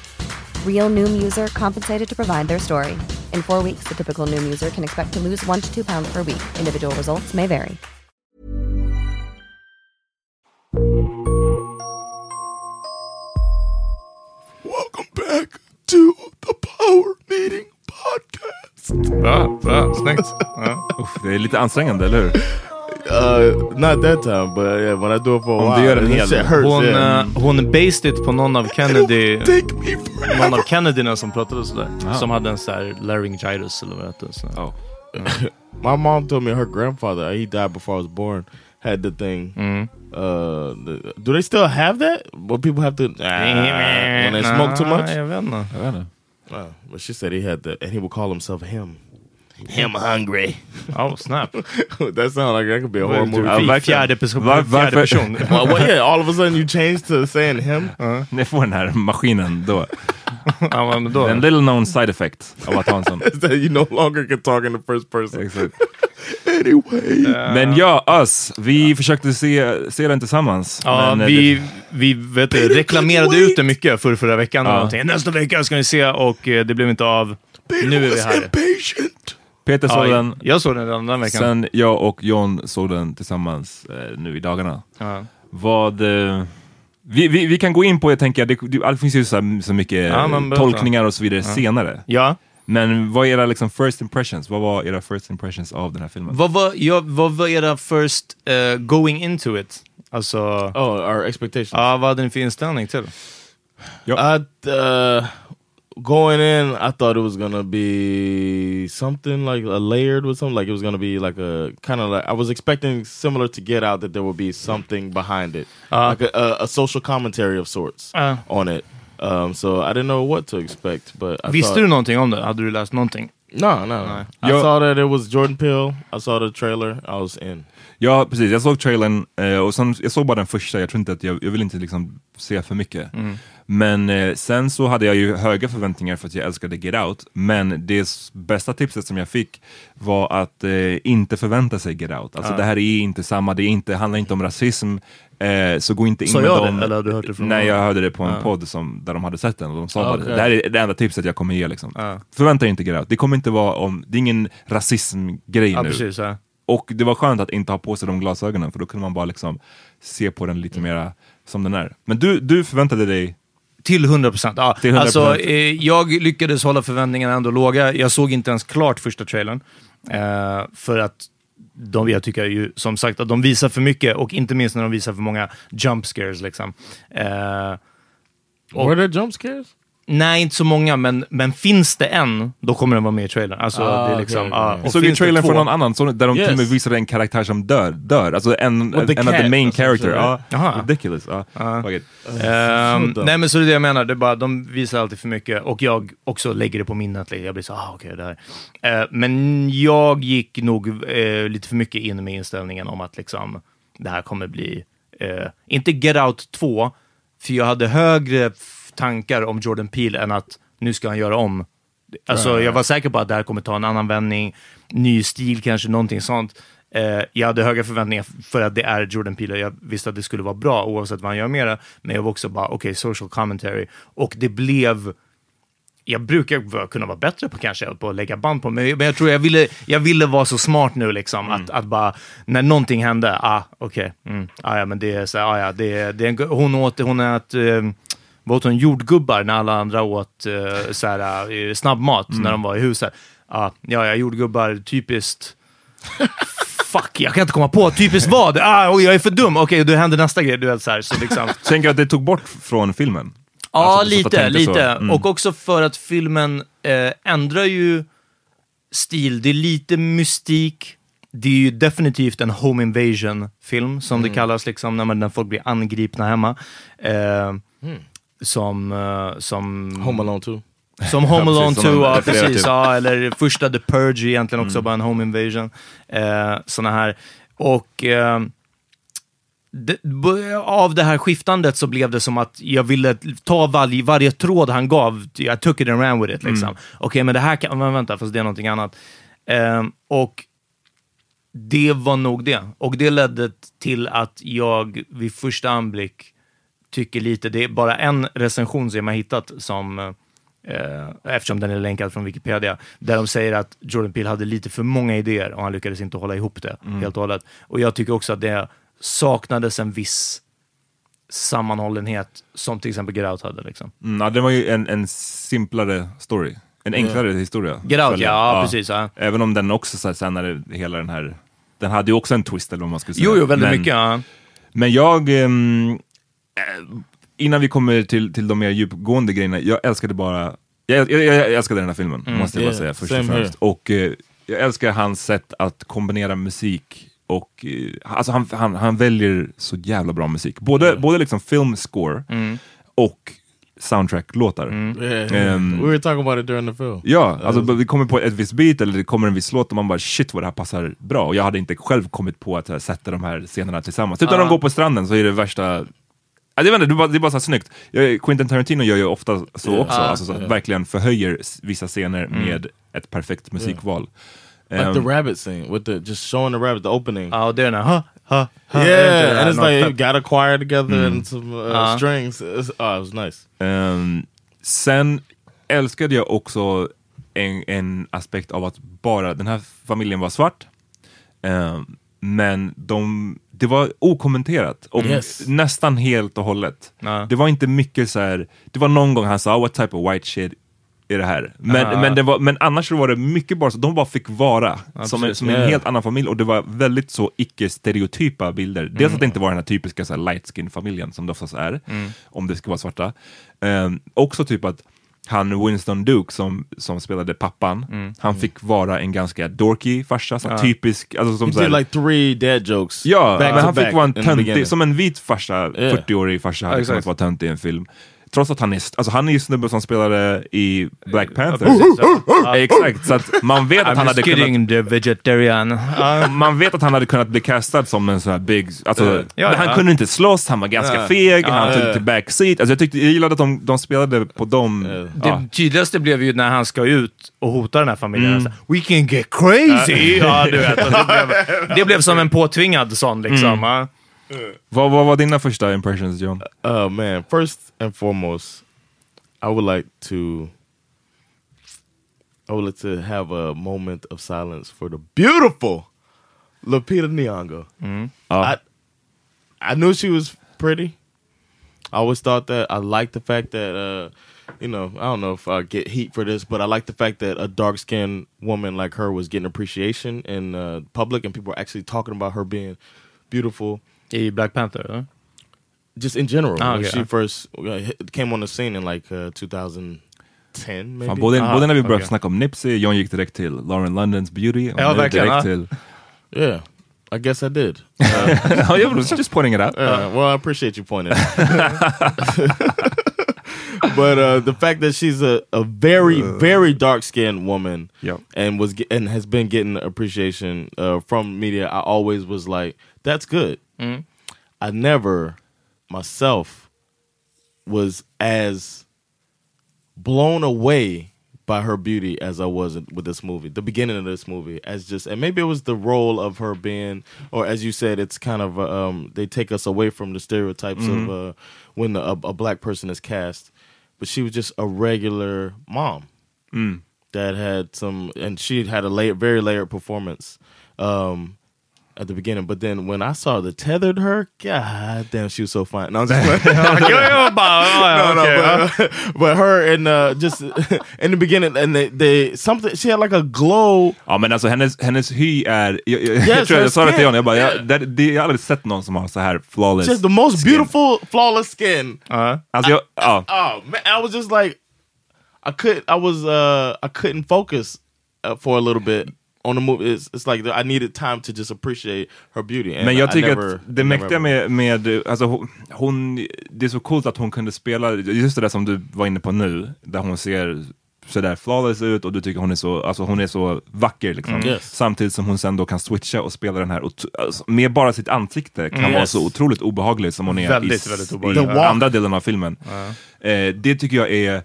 Real Noom user compensated to provide their story. In four weeks, the typical Noom user can expect to lose one to two pounds per week. Individual results may vary. Welcome back to the Power Meeting Podcast. Ja, ja, snyggt. Ja. Uff, det är lite ansträngande, eller hur? Uh, not that time, but yeah, when I do it for a while, shit hurts. Hon, yeah. eh, hon based it på någon av Kennedy, Take me forever. någon av Kennedyna som pratade sådär. Ah. Som hade en sån här laryngitis eller vad det. Så. Ja. (laughs) My mom told me her grandfather, he died before I was born, had the thing. Uh, the, do they still have that? Where people have to (laughs) ah, when they smoke too much? Jag vet inte. Uh, but she said he had that, and he would call himself him. Him hungry. Oh, snap. that sounds like that could be a horror Ja, movie. verkligen. Fjärde person. Var- Fjärde person. (laughs) well, well, yeah, all of a sudden you change to saying him. (laughs) Ni får den här maskinen då. (laughs) Då. En little known side effect av att ha en sån. Is that you no longer can talk in the first person. Exakt. Anyway. Men ja, Us. Vi försökte se, se den tillsammans. Ja, men, eh, vi, vi vet reklamerade ut det mycket för förra veckan. Ja. Nästa vecka ska ni se och eh, det blev inte av. Nu är vi här. impatient. Peter såg Ja, den. jag såg den redan den veckan. Sen jag och John såg den tillsammans eh, nu i dagarna. Ja. Vad... Eh, vi, vi, vi kan gå in på, jag tänker, det, det, det finns ju så, så mycket Ja, tolkningar och så vidare senare. ja. Men vad är era liksom, first impressions? Vad var era first impressions av den här filmen? Vad var, ja, vad var era first eh, going into it? Alltså, Oh, our expectations. ja, vad hade ni för inställning till? I uh, going in, I thought it was gonna be something like a layered with something. Like it was gonna be like a kind of like I was expecting similar to Get Out that there would be something behind it, Uh. like a, a, a social commentary of sorts Uh. on it. Um, so I didn't know what to expect, but I Visste thought, du någonting om det? Hade du läst någonting? No, no. no. I saw that it was Jordan Peele. I saw the trailer. I was in. Ja, precis. Jag såg trailern eh, och sen, jag såg bara den första. Jag tror inte att jag, jag vill inte liksom se för mycket. Mm. Men eh, sen så hade jag ju höga förväntningar för att jag älskade Get Out. Men det bästa tipset som jag fick var att eh, inte förvänta sig Get Out. Alltså Ja. det här är inte samma, det är inte, handlar inte om rasism. Eh, så gå inte in Sa med jag det, dem. eller hade du hört det från Nej, jag hörde det på en Ja. podd som, där de hade sett den och de sa bara, Okej. det här är det enda tipset jag kommer ge. Liksom. Ja. Förvänta dig inte Get Out. Det kommer inte vara om, det är ingen rasismgrej nu. precis. Ja. Och det var skönt att inte ha på sig de glasögonen för då kunde man bara liksom se på den lite mera som den är. Men du, du förväntade dig Till 100 procent. Ja. Till 100%. Alltså, eh, jag lyckades hålla förväntningarna ändå låga. Jag såg inte ens klart första trailern. Eh, för att de, jag tycker ju som sagt att de visar för mycket och inte minst när de visar för många jump scares. Liksom. Eh, och- Were there jump scares? Nej, inte så många, men, men finns det en, då kommer den vara med i trailern. Alltså, Ah, det är liksom, Jag och Jag såg ju trailern från två- någon annan så, där de Yes. till och med visade en karaktär som dör. dör. Alltså en, the en av the main some character. Ja, Jaha. ridiculous. Ja. Fuck it. Ehm, dumt. nej men så det är det jag menar, det bara, de visar alltid för mycket och jag också lägger det på minnet. Jag blir så ah okej det här. Eh, men jag gick nog eh, lite för mycket in med inställningen om att liksom, det här kommer bli, eh, inte Get Out 2, för jag hade högre tankar om Jordan Peele än att nu ska han göra om. Alltså jag var säker på att det här kommer ta en annan vändning, ny stil kanske, någonting sånt. Eh, jag hade höga förväntningar för att det är Jordan Peele. Jag visste att det skulle vara bra oavsett vad han gör mera. Men jag var också bara, okej, social commentary. Och det blev jag brukar kunna vara bättre på kanske på att lägga band på, men, men jag tror jag ville, jag ville vara så smart nu liksom, att, att bara, när någonting hände, ah, okej, mm, ah, ja, men det är så, ah, ja, det är, det är hon åt, hon åt, vad åt hon, jordgubbar när alla andra åt eh, så här, eh, snabbmat när de var i huset. Ah, ja, ja, jordgubbar, typiskt. Fuck, jag kan inte komma på typiskt vad. Ah, oj, jag är för dum. Okej, då händer nästa grej. Du vet, så här, så liksom. (laughs) Tänker att det tog bort från filmen? Ja, Alltså, lite, lite. Mm. Och också för att filmen eh, ändrar ju stil. Det är lite mystik. Det är ju definitivt en home invasion-film, som det kallas, liksom, när, man, när folk blir angripna hemma. Eh, Som... Eh, som Home Alone 2. Som Home Alone precis, 2, som de ja, precis. Ja, eller första The Purge egentligen också, bara en home invasion. Eh, såna här. Och eh, det, av det här skiftandet så blev det som att jag ville ta varje, varje tråd han gav, jag took it and ran with it. Liksom. Okej, men det här kan, men vänta, fast det är någonting annat. Eh, och det var nog det. Och det ledde till att jag vid första anblick tycker lite, det är bara en recension som jag har hittat som, eh, eftersom den är länkad från Wikipedia, där de säger att Jordan Peele hade lite för många idéer och han lyckades inte hålla ihop det helt och hållet. Och jag tycker också att det saknades en viss sammanhållenhet som till exempel Get Out hade. Liksom. Mm, ja, det var ju en, en simplare story. En enklare historia. Get Out, Följer. ja, precis, ja. Även om den också, så här, sen när det, hela den här, den hade ju också en twist eller vad man skulle säga. Jo, jo, väldigt men, mycket. Ja. Men jag, eh, innan vi kommer till, till de mer djupgående grejerna, jag älskade bara, jag, jag, jag älskade den här filmen, måste jag bara Yeah, säga först och främst. Och eh, jag älskar hans sätt att kombinera musik och, eh, alltså han, han, han väljer så jävla bra musik. Både, både liksom filmscore och soundtrack-låtar. Yeah. Ehm, we were talking about it during the film. Ja, alltså vi kommer på ett visst beat eller det kommer en viss låt och man bara shit vad det här passar bra. Och jag hade inte själv kommit på att här, sätta de här scenerna tillsammans. Typ när de går på stranden så är det värsta Ja, det, vet inte, det är bara, det är bara så här snyggt. Quentin Tarantino gör ju ofta så också, alltså, så att verkligen förhöjer vissa scener med ett perfekt musikval. Like Ehm, the rabbit scene with the just showing the rabbit, the opening. Är den här, ha, ha, ha. yeah, and it's like got a choir together and some uh, Uh-huh. strings. It's, oh, it was nice. Ehm, sen älskade jag också en, en aspekt av att bara den här familjen var svart. Ehm, men de, det var okommenterat och Yes. nästan helt och hållet. Ja. Det var inte mycket så här. det var någon gång han sa what type of white shit är det här? Men, Ja. men, det var, men annars så var det mycket bara så, de bara fick vara som, en, som en helt annan familj och det var väldigt så icke-stereotypa bilder. Dels Mm. att det inte var den här typiska så här, light skin familjen som det oftast är, Mm. om det ska vara svarta. Ehm, också typ att han Winston Duke som, som spelade pappan, Mm. han fick vara en ganska dorky farsa, så här typisk, alltså som He så här, did like three dad jokes. Ja, back men to han back fick vara en töntig, som en vit farsa, Yeah. 40-årig farsa hade exakt. kunnat vara töntig i en film. Trots att han är, alltså han är ju snubben som spelade i Black Panther. precis, ja. Exakt, så att man vet (laughs) att I'm han hade kunnat kidding, the vegetarian. (laughs) Man vet att han hade kunnat bli castad som en sån här big, alltså, Ja, men han ja. kunde inte slåss, han var ganska Ja. feg, Ja, han tog ja. till backseat. Alltså jag, tyckte, jag gillade att de, de spelade på dem. Det tydligaste blev ju när han ska ut och hota den här familjen. Mm. We can get crazy! Ja, du vet. (laughs) Det blev, det blev som en påtvingad sån liksom. Mm. Vad, vad var dina första impressions John? Oh man! First and foremost, I would like to. I would like to have a moment of silence for the beautiful Lupita Nyong'o. Ja. I I knew she was pretty. I always thought that. I like the fact that uh, you know I don't know if I get heat for this, but I like the fact that a dark skinned woman like her was getting appreciation in uh, public, and people were actually talking about her being beautiful I Black Panther, eller? just in general. Ah, when okay. she first uh, came on the scene in like uh, 2010 maybe. Fan, både, Ah, både när vi började okej. snacka om Nipsey, John gick direkt till Lauren Londons Beauty, Ja, nu verkligen, direkt till... Yeah, I guess I did. Ja, jag was just pointing it out. Uh, well, I appreciate you pointing. it out. (laughs) but uh, the fact that she's a, a very very dark skinned woman Yep. and was and has been getting appreciation uh, from media, I always was like, that's good. I never myself was as blown away by her beauty as I was with this movie, the beginning of this movie, as just and maybe it was the role of her being, or as you said, it's kind of uh, um, they take us away from the stereotypes Mhm. of uh, when a, a black person is cast, but she was just a regular mom Mm. that had some, and she had a layer, very layered performance. Um, at the beginning, but then when I saw the tethered her, god damn, she was so fine. No, I'm just Jag bara, ja, ja, no, okej, no, but, (laughs) but her and uh, just (laughs) in the beginning, and they, they something she had like a glow. Ja men alltså hennes, hennes hy är, jag, jag, Yes, jag tror her jag sa det till skin. honom, jag bara, jag, det, det, jag har aldrig sett någon som har så här flawless She has the most skin. beautiful, flawless skin. Alltså jag, ja. Oh man, I was just like, I couldn't. I was. Uh, I couldn't focus uh, for a little bit on the movie. It's, it's like I needed time to just appreciate her beauty. And Men jag I tycker never, att det mäktiga med, med alltså hon, det är så coolt att hon kunde spela, just det där som du var inne på nu, där hon ser sådär flawless ut och du tycker hon är så, alltså hon är så vacker liksom. Mm. Yes. Samtidigt som hon sen då kan switcha och spela den här, alltså, med bara sitt ansikte kan Mm. vara Yes. så otroligt obehaglig som hon är Väldigt, i, väldigt i andra delen av filmen. Eh, det tycker jag är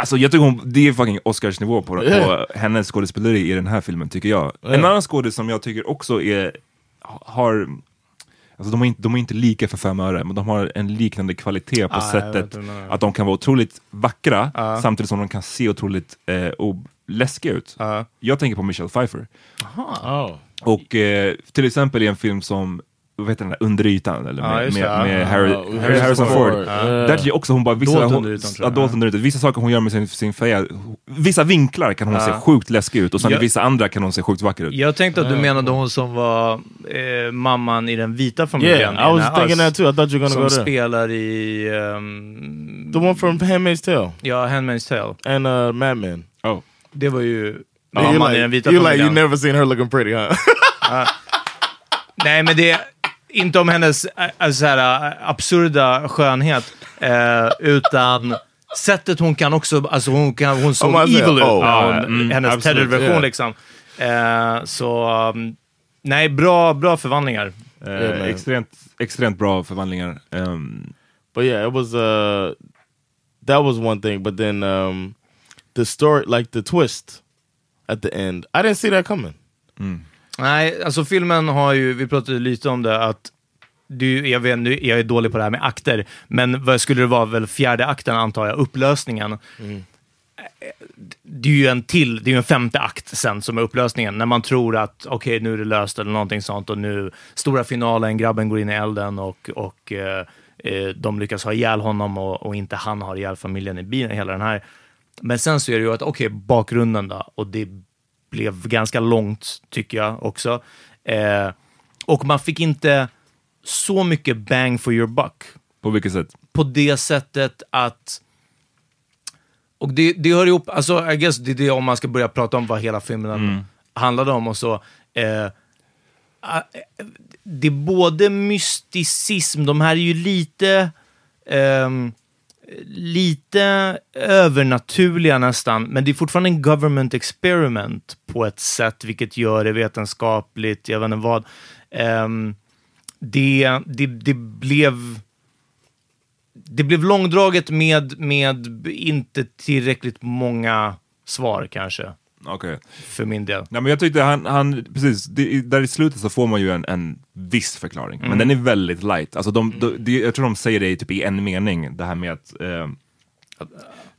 Alltså jag tycker hon, det är fucking Oscarsnivå på, på hennes skådespeleri i den här filmen tycker jag. En annan skådis som jag tycker också är, har, alltså de är, inte, de är inte lika för fem öre, men de har en liknande kvalitet på Ah, sättet att de kan vara otroligt vackra Ah. samtidigt som de kan se otroligt eh, läskiga ut. Jag tänker på Michelle Pfeiffer. Oh. Och eh, till exempel i en film som vad heter den där, Under ytan, eller med, det, med, med Ja, Harry, Harrison Harry, Harrison Ford. Ford. Där tycker jag också hon bara, vissa, Dolt hon, under ytan, jag. dolt under ytan. vissa saker hon gör med sin, sin feja, vissa vinklar kan hon se sjukt läskig ut och sen Jag- vissa andra kan hon se sjukt vacker ut. Jag tänkte att du menade hon som var eh, mamman i den vita familjen. Yeah, I was den här thinking Us, that too. I thought you were gonna Som go there. spelar i... ehm, The one from Handmaid's Tale. Ja, Handmaid's Tale. And uh, Mad Men. Oh. Det var ju mamman like, i den vita you're like familjen. you never seen her looking pretty, huh? (laughs) Nej, men det inte om hennes äh, alltså, så här, absurda skönhet, eh, utan sättet hon kan också, alltså hon, kan, hon såg man evil ut, oh, ja, mm, hennes Tedder-version yeah. liksom. Eh, så, um, nej, bra, bra förvandlingar. Eh, Yeah, extremt, extremt bra förvandlingar. Um, But yeah, it was uh that was one thing. But then um the story like the twist at the end. I didn't see that coming. Nej, alltså filmen har ju, vi pratade lite om det, att du, jag, vet, nu, jag är dålig på det här med akter, men vad skulle det vara, väl fjärde akten antar jag, upplösningen. Det är ju en till, det är ju en femte akt sen som är upplösningen, när man tror att okej, nu är det löst eller någonting sånt och nu, stora finalen, grabben går in i elden och, och eh, eh, de lyckas ha ihjäl honom och, och inte han har ihjäl familjen i bilen, hela den här. Men sen så är det ju att, okej, bakgrunden då, och det blev ganska långt tycker jag också. Eh, och man fick inte så mycket bang for your buck. på vilket sätt? På det sättet att och det, det hör ihop, alltså I guess det är det om man ska börja prata om vad hela filmen handlade om och så. Eh, det är både mysticism, de här är ju lite ehm, lite övernaturliga nästan, men det är fortfarande en government experiment på ett sätt, vilket gör det vetenskapligt, jag vet inte vad. Um, det, det, det blev det blev långdraget med, med inte tillräckligt många svar kanske, Okej. för min del. Nej, men jag tyckte han, han precis, det, där i slutet så får man ju en, en viss förklaring, Mm. men den är väldigt light. Alltså de, de, det- jag tror de säger det i typ i en mening, det här med att eh,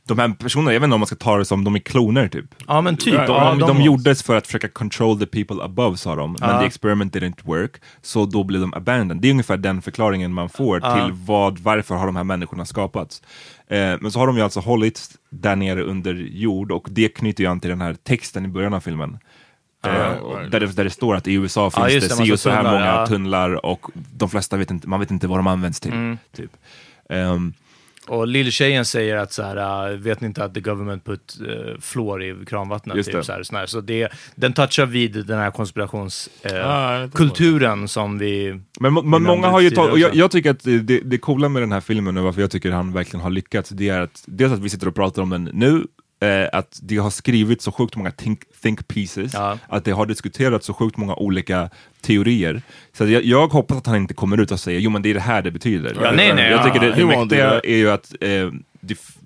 de här personerna, jag vet inte om man ska ta det som de är kloner typ. Ja, men typ. De, Ja, de, de- de gjordes för att försöka control the people above sa de, men Ja. the experiment didn't work, så då blev de abandoned. Det är ungefär den förklaringen man får Ja. till vad, varför har de här människorna skapats. Eh, men så har de ju alltså hållits där nere under jord och det knyter ju an till den här texten i början av filmen. Ja. där, det, där det står att i USA finns det det, si och så här många tunnlar och de flesta vet inte, man vet inte vad de används till. Mm. Typ. Ehm, Och lilltjejen säger att så här, uh, vet ni inte att the government put uh, fluor i kranvattnet? Just Typ, det. så här, så här. så det, den touchar vid den här konspirationskulturen Ah, vet inte kulturen som vi... Men, men många har ju tagit, och jag, jag tycker att det, det, det coola med den här filmen och varför jag tycker han verkligen har lyckats, det är att dels att vi sitter och pratar om den nu, eh, att det har skrivits så sjukt många think, think pieces, Ja. att det har diskuterats så sjukt många olika teorier. Så jag, jag hoppas att han inte kommer ut och säger jo men det är det här det betyder. Ja, nej, nej, jag ja, tycker det, det mäktiga är ju att eh,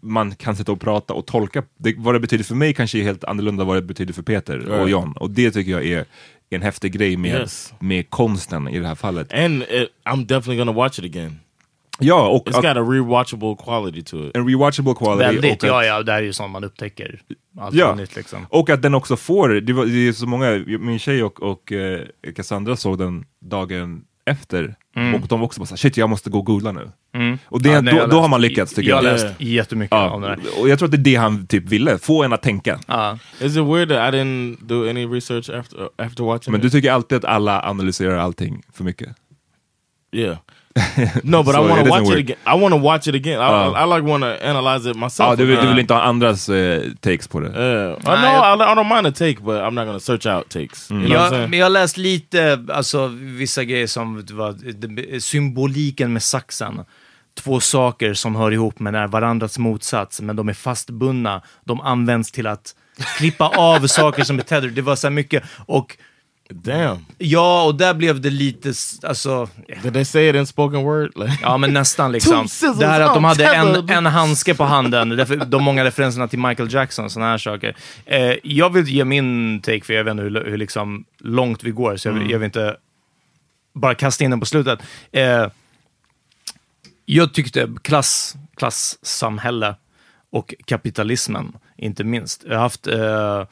man kan sitta och prata och tolka. Det, vad det betyder för mig kanske är helt annorlunda vad det betyder för Peter och. John. Och det tycker jag är en häftig grej med, Yes. med konsten i det här fallet. And it, I'm definitely gonna watch it again. Ja, och It's got a rewatchable quality to it. en rewatchable quality. Väldigt, ja ja, det här är ju sånt man upptäcker. Allt Ja, nytt liksom. och att den också får, det, var, det är så många, min tjej och, och eh, Cassandra såg den dagen efter Mm. och de också bara såhär, shit jag måste gå och googla nu. Mm. Och det, Ja, nej, då, då har man lyckats tycker jag jag. har läst jättemycket ja, om det där. Och jag tror att det är det han typ ville, få en att tänka. Ja. Is it weird that I didn't do any research after after watching Men it? du tycker alltid att alla analyserar allting för mycket. Yeah. (laughs) No, but I want to watch weird. it again. I want to watch it again. I, Uh. I, I like want to analyze it myself. Ja, du, vill, du vill inte ha andras eh, takes på det? Yeah. I know. I, I don't mind a take, but I'm not gonna search out takes. You know Jag, men jag har läst lite, alltså vissa grejer som var, symboliken med saxen. Två saker som hör ihop men är varandras motsats, men de är fastbundna. De används till att klippa av saker som är tethered. Det var så här mycket. Och Damn. Ja, och där blev det lite, alltså... Did they say it in spoken word? Like, (laughs) Ja, men nästan liksom. Det här att de hade en, en handske på handen, därför, de många referenserna till Michael Jackson, sådana här saker. Eh, jag vill ge min take, för jag vet inte hur, hur liksom långt vi går, så jag vill, Mm. jag vill inte bara kasta in den på slutet. Eh, jag tyckte klass, klassamhälle och kapitalismen, inte minst. Jag har haft, eh,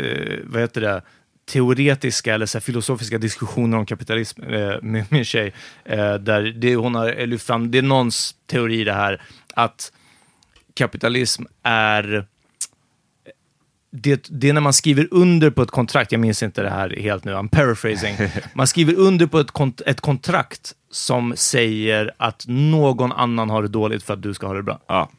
eh, vad heter det, teoretiska eller så filosofiska diskussioner om kapitalism eh, med min tjej. Eh, där det, hon har lyft fram, det är någons teori det här, att kapitalism är det, det är när man skriver under på ett kontrakt, jag minns inte det här helt nu, I'm paraphrasing. (laughs) Man skriver under på ett, kont- ett kontrakt som säger att någon annan har det dåligt för att du ska ha det bra. Ja.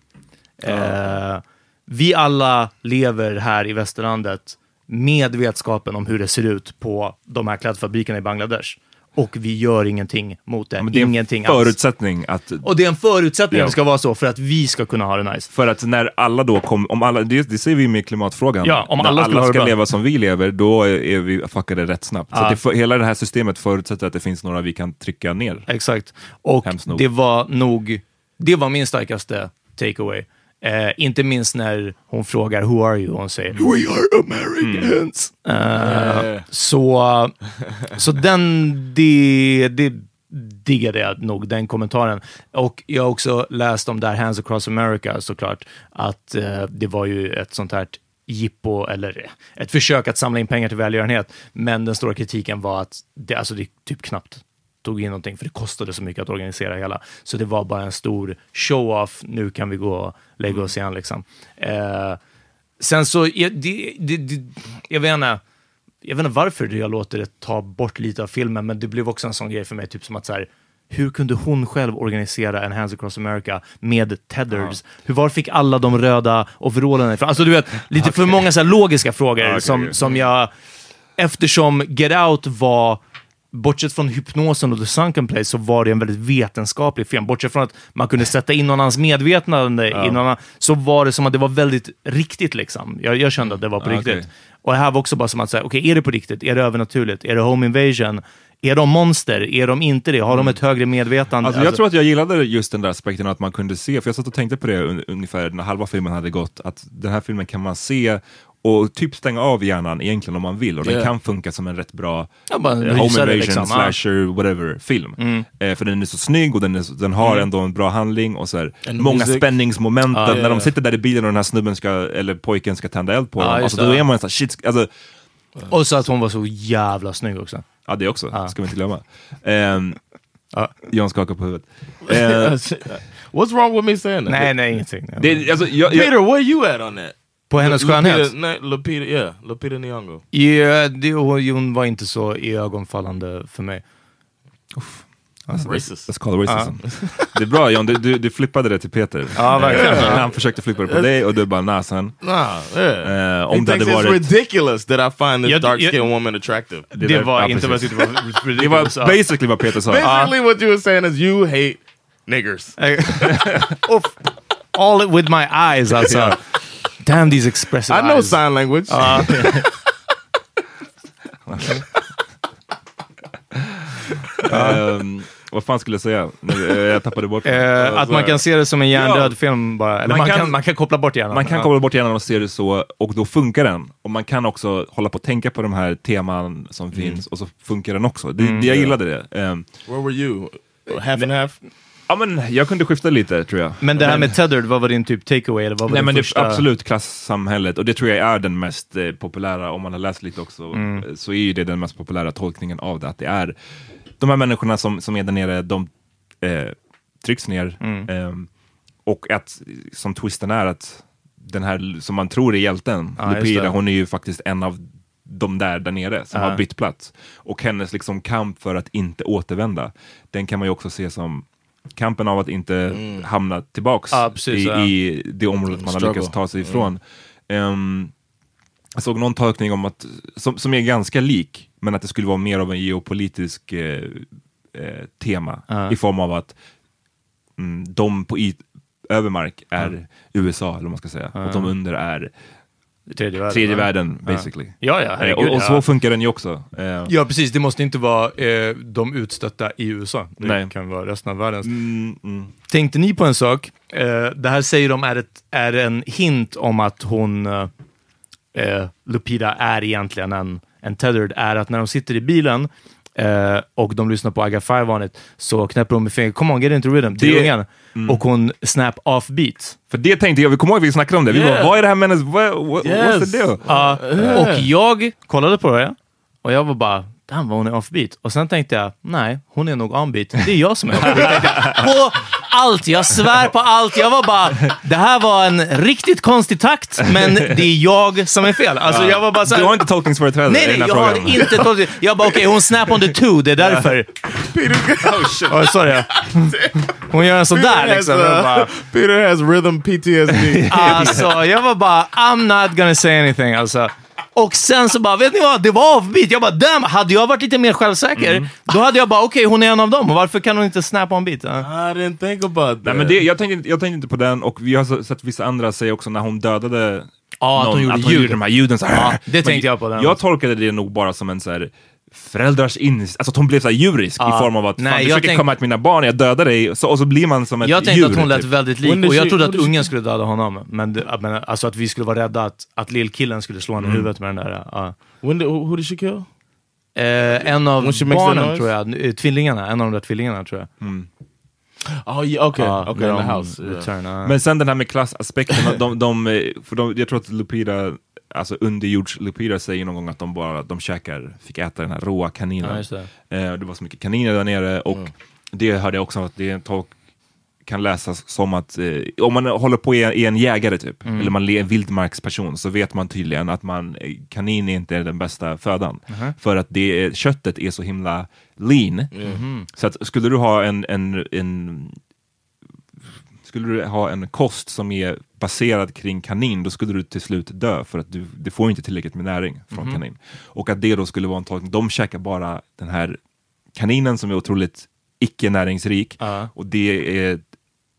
Eh, vi alla lever här i västerlandet med vetskapen om hur det ser ut på de här klädfabrikerna i Bangladesh. Och vi gör ingenting mot det. Men det är en ingenting alls. förutsättning att... Och det är en förutsättning Ja. att det ska vara så för att vi ska kunna ha det nice. För att när alla då kommer, om alla, det, det ser vi med klimatfrågan. Ja, om när alla det ska bra. leva som vi lever, då är, vi fuckade rätt snabbt. Så Ja. att det, hela det här systemet förutsätter att det finns några vi kan trycka ner. Exakt. Och det var nog, det var min starkaste takeaway. Eh, inte minst när hon frågar “Who are you?” och hon säger “We are Americans”. Eh, så, så den, det, det diggade jag nog, den kommentaren. Och jag har också läst om där Hands Across America såklart, att eh, det var ju ett sånt här jippo, eller ett försök att samla in pengar till välgörenhet. Men den stora kritiken var att det, alltså det typ knappt tog in någonting, för det kostade så mycket att organisera hela. Så det var bara en stor show-off, nu kan vi gå och lägga oss igen liksom. Eh, sen så, jag, det, det, det, jag vet inte, jag vet inte varför jag låter det ta bort lite av filmen, men det blev också en sån grej för mig, typ som att så här, hur kunde hon själv organisera en Hands Across America med tethers? Hur, var fick alla de röda overallerna ifrån? Alltså du vet, lite för många så logiska frågor Ja, okej, som, som jag, eftersom Get Out var Bortsett från hypnosen och The Sunken Place så var det en väldigt vetenskaplig film. Bortsett från att man kunde sätta in någon annans medvetande Ja. i någon annan, så var det som att det var väldigt riktigt. liksom. Jag, jag kände att det var på Ja, riktigt. okej. Och här var också bara som att säga, okej, är det på riktigt? Är det övernaturligt? Är det home invasion? Är de monster? Är de inte det? Har de ett högre medvetande? Alltså, jag tror att jag gillade just den där aspekten att man kunde se, för jag satt och tänkte på det un ungefär när halva filmen hade gått, att den här filmen kan man se och typ stänga av hjärnan egentligen om man vill och den Yeah. kan funka som en rätt bra Ja, bara eh, home invasion, liksom, ja. slasher, whatever film. Mm. Eh, för den är så snygg och den, är, den har Mm. ändå en bra handling och så här, många music. spänningsmoment. Ja, när yeah. de sitter där i bilen och den här snubben ska, eller pojken ska tända eld på Ja, dem. Alltså, då det. är man såhär, shit, alltså, Och så att hon var så jävla snygg också. ja det också, Ja. ska vi inte glömma. Um, Ja. John skakar på huvudet. Eh, (laughs) What's wrong with me saying that? Nej, nej, ingenting. det, alltså, jag, jag, Peter, where you at on that? På hennes Lupita- skönhet? nej, Lupita, yeah, Lupita Nyong'o. Ja, det, hon var inte så iögonfallande för mig. Racist. Let's call it racism. Det är bra John, du, du, du flippade det till Peter. Ja, verkligen. Eh, Han försökte flippa det på dig och du bara nah son. Nah, yeah. He om det hade thinks it's varit... ridiculous that I find this Jag- dark jag- skinned woman attractive. Det, där- var inte vad jag precis. tyckte var (laughs) Det var basically vad Peter sa. Basically, what you were saying is you hate niggers. (laughs) Uff. All it with my eyes alltså. Damn these expressive I know eyes. sign language. Ja. (laughs) Ehm, vad fan skulle jag säga? Nu, eh, Jag tappade bort. Eh, att man kan se det som en hjärndöd Ja. film bara. Eller Man man, kan- kan, man kan koppla bort hjärnan. Man kan Ja. koppla bort hjärnan och se det så, och då funkar den. Och man kan också hålla på och tänka på de här teman som finns, och så funkar den också. Det, Mm. det, jag gillade det. Um, Where were you? Half and half? Ja, men jag kunde skifta lite, tror jag. Men det här med tethered, vad var din typ takeaway? Eller vad var Nej men det första... är absolut klassamhället och det tror jag är den mest eh, populära, om man har läst lite också, Mm. eh, så är ju det den mest populära tolkningen av det, att det är de här människorna som, som är där nere, de eh, trycks ner. Mm. ehm, och att, som twisten är, att den här som man tror är hjälten, just Lupira, det. hon är ju faktiskt en av de där där nere som Ja. har bytt plats. Och hennes liksom kamp för att inte återvända, den kan man ju också se som kampen av att inte hamna tillbaks Ja, precis, i, ja. i det området man har Struggle. lyckats ta sig ifrån. Ehm, jag såg någon tolkning om att, som, som är ganska lik, men att det skulle vara mer av en geopolitisk eh, eh, tema Ja. i form av att mm, de på i, övermark är USA, eller vad man ska säga, och de under är Tredje världen. tredje ja. världen, Ja. basically. Ja, ja, Eh, herregud. och, och ja. så funkar den ju också. Eh, Ja, precis. Det måste inte vara eh, de utstötta i USA. Det Nej. kan vara resten av världen. mm, mm. Tänkte ni på en sak? Eh, det här säger de är, ett, är en hint om att hon, eh, eh, Lupita, är egentligen en, en tethered, är att när de sitter i bilen eh, och de lyssnar på Aga Five vanligt så knäpper hon med fingret, come on get into rhythm, till Det- ungen. Och hon snap off beat. För det tänkte jag, vi kommer ihåg att vi snackade om det, vi Yeah. bara, vad är det här med hennes, what, what, what's Yes. the deal? Ja, och jag kollade på det och jag var bara, damn vad hon är offbeat. Och sen tänkte jag, nej, hon är nog onbeat. Det är jag som är offbeat. På (laughs) allt, jag svär på allt. Jag var bara, det här var en riktigt konstig takt, men det är jag som är fel. Alltså jag var bara så här, Du har inte tolkningsföreträde Nej, nej, jag har inte tolkat. Jag bara, okej, hon snap on the two, det är därför. oh, shit. Oh, sorry. Hon gör en sån där Peter has, liksom. Jag uh, bara, Peter has rhythm PTSD. Alltså, jag var bara, I'm not gonna say anything. Alltså. Och sen så bara, vet ni vad? Det var offbeat. Jag bara, damn, hade jag varit lite mer självsäker, då hade jag bara, okej, hon är en av dem. Varför kan hon inte snappa on beat? Ja. I didn't think about that. Nej, men det, jag, tänkte, inte- jag tänkte inte på den, och vi har sett vissa andra säga också när hon dödade Ja, att hon gjorde ljud. de här ljuden så här. Ja, det Men tänkte jag på den. Jag tolkade det nog bara som en så här föräldrars in... Alltså att hon blev så här djurisk Ja. i form av att Nej, fan, du jag försöker tänk- komma åt mina barn, jag dödar dig, så, och så blir man som ett Jag tänkte djur. att hon lät typ. väldigt lik, och jag trodde att ungen skulle döda honom. Men, menar, alltså att vi skulle vara rädda att, att lillkillen skulle slå henne i huvudet med den där. ja. When did, who did she kill? Eh, en av barnen tror jag, eh, tvillingarna, en av de där tvillingarna tror jag. Oh yeah, okay, Ja, okay, in the house. Return, ja. Men sen den här med klassaspekten, de, de, eh, för de, jag tror att Lupira, alltså underjords Lupira säger någon gång att de bara, de käkar, fick äta den här råa kaninen. Ja, det. Eh, det var så mycket kaniner där nere och det hörde jag också att det tolk kan läsas som att eh, om man håller på är, är en jägare typ, Mm. eller man är en vildmarksperson, så vet man tydligen att man, eh, kanin är inte är den bästa födan. Mhm. För att det, köttet är så himla lean. Mhm. Så att skulle du ha en, en, en skulle du ha en kost som är baserad kring kanin, då skulle du till slut dö för att du, du får inte tillräckligt med näring från Mhm. kanin. Och att det då skulle vara en tolkning, de käkar bara den här kaninen som är otroligt icke-näringsrik Ja. och det är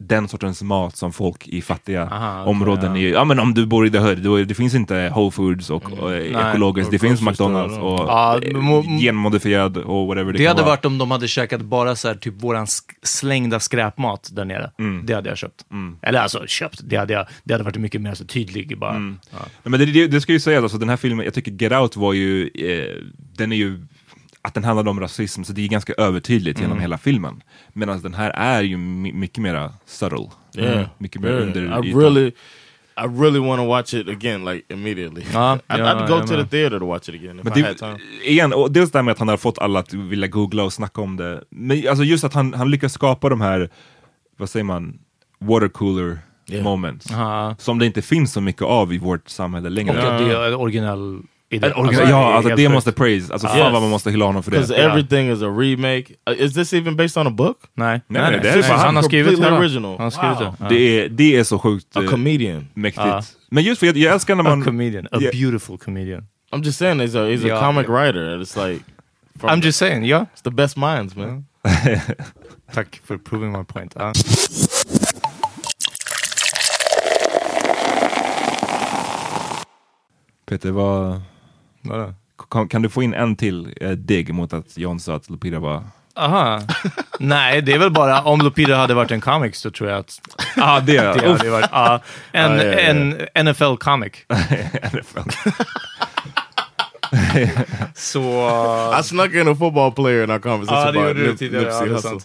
den sortens mat som folk i fattiga Aha, okej, områden, ja. är, ja men om du bor i the hood, då det finns inte Whole Foods och, och Nej. ekologiskt, det finns McDonalds ja. och Ja, mo- genmodifierad och whatever det, Det kan hade vara. varit om de hade käkat bara så här, typ våran slängda skräpmat där nere. Det hade jag köpt. Eller alltså köpt, det hade, jag, det hade varit mycket mer så tydlig bara. Ja. Nej, Men det, det, det ska ju sägas, alltså, den här filmen, jag tycker Get Out var ju, eh, den är ju, att den handlade om rasism, så det är ganska övertydligt genom hela filmen. Medan den här är ju my, mycket mera subtle. Yeah, Mycket mer yeah. under I ytan. really, I really want to watch it again, like immediately. Ja, (laughs) I'd, ja, I'd go jag to the theater to watch it again if Men I det, had time. igen, och dels det här med att han har fått alla att vilja googla och snacka om det. Men alltså just att han, han lyckas skapa de här, vad säger man, watercooler Yeah. moments. Ja. Som det inte finns så mycket av i vårt samhälle längre. Och att det är en En origin- ja, alltså det måste praise. Alltså fan Yes. vad man måste hylla honom för Because det. everything is a remake. Uh, is this even based on a book? Nej, Nej, nej, nej, det är nej. fan han har skrivit completely hela. original. Han har skrivit Wow. det. Det är, det är så sjukt A eh, comedian. mäktigt. Ja. Men just för jag, jag älskar när A man... comedian, a Yeah. beautiful comedian. I'm just saying, he's a he's a Yeah, comic yeah. writer. and It's like, from I'm just saying, ja. it's the best minds, man. (laughs) Tack för proving my point. Ja. Peter, vad? Kan, kan du få in en till eh, digg mot att John sa att Lupita var... Aha. Nej, det är väl bara om Lupita hade varit en comic så tror jag att (laughs) Ja, det det hade varit ja, en, Ja, ja, ja. en NFL comic. (laughs) Så... I snuck in a football player in our conversation Ja, det gjorde du Nip- tidigare.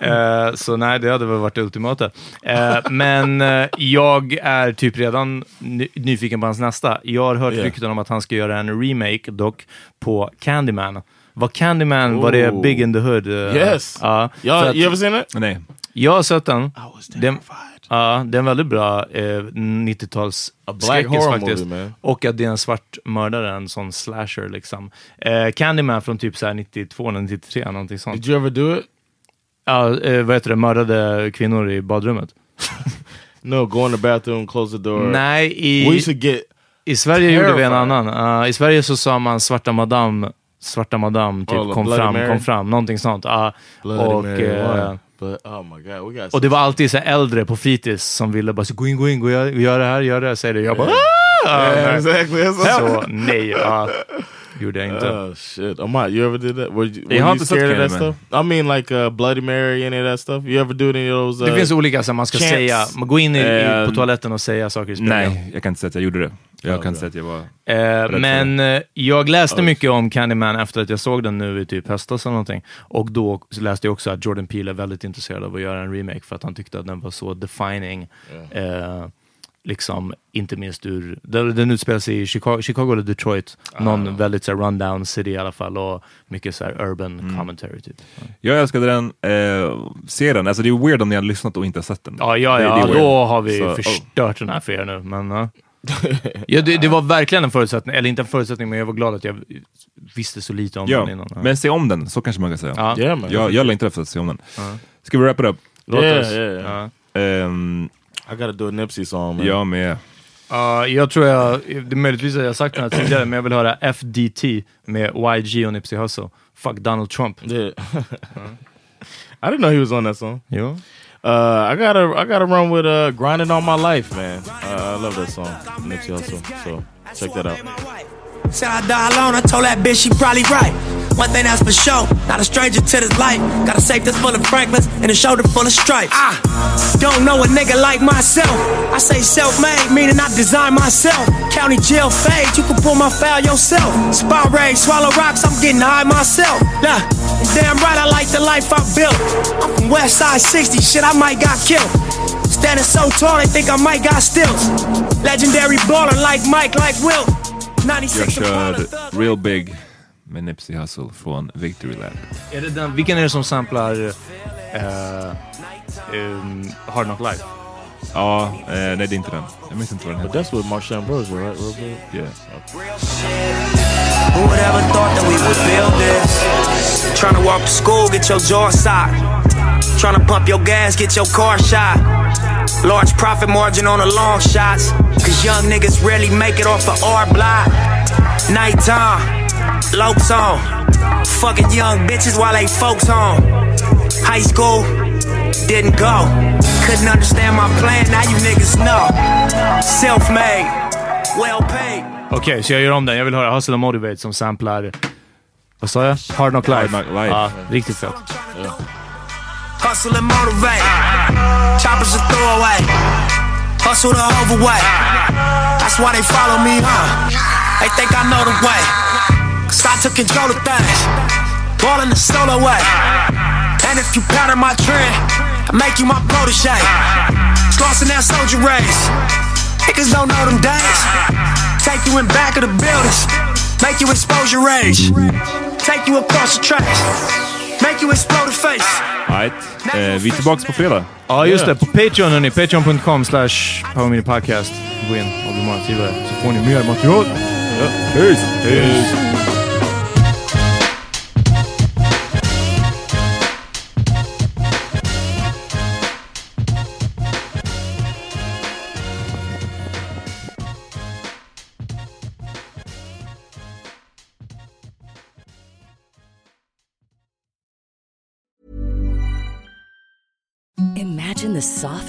Ja. Eh, så nej, det hade väl varit det ultimata. Eh, men eh, jag är typ redan ny- nyfiken på hans nästa. Jag har hört Yeah. rykten om att han ska göra en remake dock på Candyman. Var Candyman, var det Ooh. Big in the Hood? Yes. Ja. Y'all, För att- you ever seen it? Nej. Jag har sett den. Den, ja, det är en väldigt bra eh, 90-tals A black skräckis horror faktiskt. movie. Och att det är en svart mördare, en sån slasher liksom. Eh, Candyman från typ så här 92, 93, någonting sånt. Did you ever do it? Ja, eh, vad heter det, mördade kvinnor i badrummet. (laughs) No, go in the bathroom, close the door. Nej, i, We to get i Sverige gjorde vi en annan. Uh, I Sverige så sa man svarta madam, svarta madam typ Oh, kom Bloody fram, Mary. kom fram, någonting sånt. Ja. Bloody och, Mary eh, But oh my god, we got och det var alltid så äldre på fritids som ville bara så, gå in, gå in, gå gör, det här, gör det här, säger det. Jag bara "Ah!" Yeah, exactly. Så nej, ja, gjorde jag inte. Oh shit, Amat, you ever did that? Were you, were Jag har inte sett scared of that Candyman. stuff? I mean, like uh, Bloody Mary, any of that stuff. You ever do any of those? Uh, det finns olika, så man ska chants? säga, man går in i, Eh, på toaletten och säga saker i spegeln. Nej, jag kan inte säga att jag gjorde det. Jag kan inte säga att jag var... Eh, men eh, jag läste mycket om Candyman efter att jag såg den nu i typ höstas eller någonting. Och då läste jag också att Jordan Peele är väldigt intresserad av att göra en remake för att han tyckte att den var så defining. Eh, liksom, inte minst ur... Den, utspelar sig i Chicago, Chicago eller Detroit. Någon väldigt så här, rundown city i alla fall och mycket så här urban commentary typ. Jag älskade den, eh, se den. Alltså det är weird om ni har lyssnat och inte har sett den. Ja, ja, Det- det ja weird. då har vi Så, oh. förstört den här för er nu. Men, ja. (laughs) ja, det, det var verkligen en förutsättning, eller inte en förutsättning, men jag var glad att jag visste så lite om Ja, den innan. Ja. men se om den, så kanske man kan säga. Ja. Yeah, man. Jag, jag längtar efter att se om den. Ska vi wrap it up? Låt Yeah, oss. yeah, yeah. Ja. Ehm, I gotta do a Nipsey song, man. jag med. Ja, jag tror jag, det är möjligtvis att jag har sagt den här tidigare, men jag vill höra FDT med YG och Nipsey Hussle. Fuck Donald Trump. Yeah. (laughs) I didn't know he was on that song. Yeah. Uh, I gotta, I gotta run with uh, "Grinding All My Life," man. Uh, I love that song, Nipsey Hussle. So check that out. Said I die alone, I told that bitch she probably right. One thing that's for sure, not a stranger to this life. Got a safe that's full of Franklins and a shoulder full of stripes. I don't know a nigga like myself. I say self-made, meaning I design myself. County jail fade, you can pull my file yourself. Spot raid, swallow rocks, I'm getting high myself. Nah, damn right I like the life I built. I'm from West Side 60, shit I might got killed. Standing so tall, they think I might got stills. Legendary baller like Mike, like Will. Jag uh, 96 kör Real Big med Nipsey Hussle från Victory Lab. Är det den, vilken är det som samplar eh, um, Hard Knock Life? Ja, eh, nej det är inte den. Jag minns inte vad den But heter. that's with Marshawn Ambrosio, right? Real big. Yeah. Who would ever thought that we would build this? Trying to walk to school, get your jaw socked. Trying to pump your gas, get your car shot. Large profit margin on the long shots. Cause young niggas rarely make it off the R block. Nighttime, lopes on. Fucking young bitches while they folks home. High school, didn't go. Couldn't understand my plan, now you niggas know. Self made, well paid. Okej, så jag gör om den. Jag vill höra Hustle and Motivate som samplar... Vad sa jag? Hard Knock Life. Hard Knock Life. Ja, riktigt fett. Hustle and motivate. Choppers a throwaway. Hustle the overweight. That's why they follow me, huh? They think I know the way. Cause I took control of things. Ballin' the solo way. And if you pattern my trend, I make you my protege. Crossing that soldier race. Niggas don't know them days. Take you in back of the buildings. Make you expose your rage. Take you across the tracks. Make you explode the face. Right. Eh, vi är tillbaka på fredag. Ja, just det. På Patreon hörni. Patreon.com slash Power Podcast. Gå in och bli månadsgivare så får ni mer material. Ja. Peace! Peace!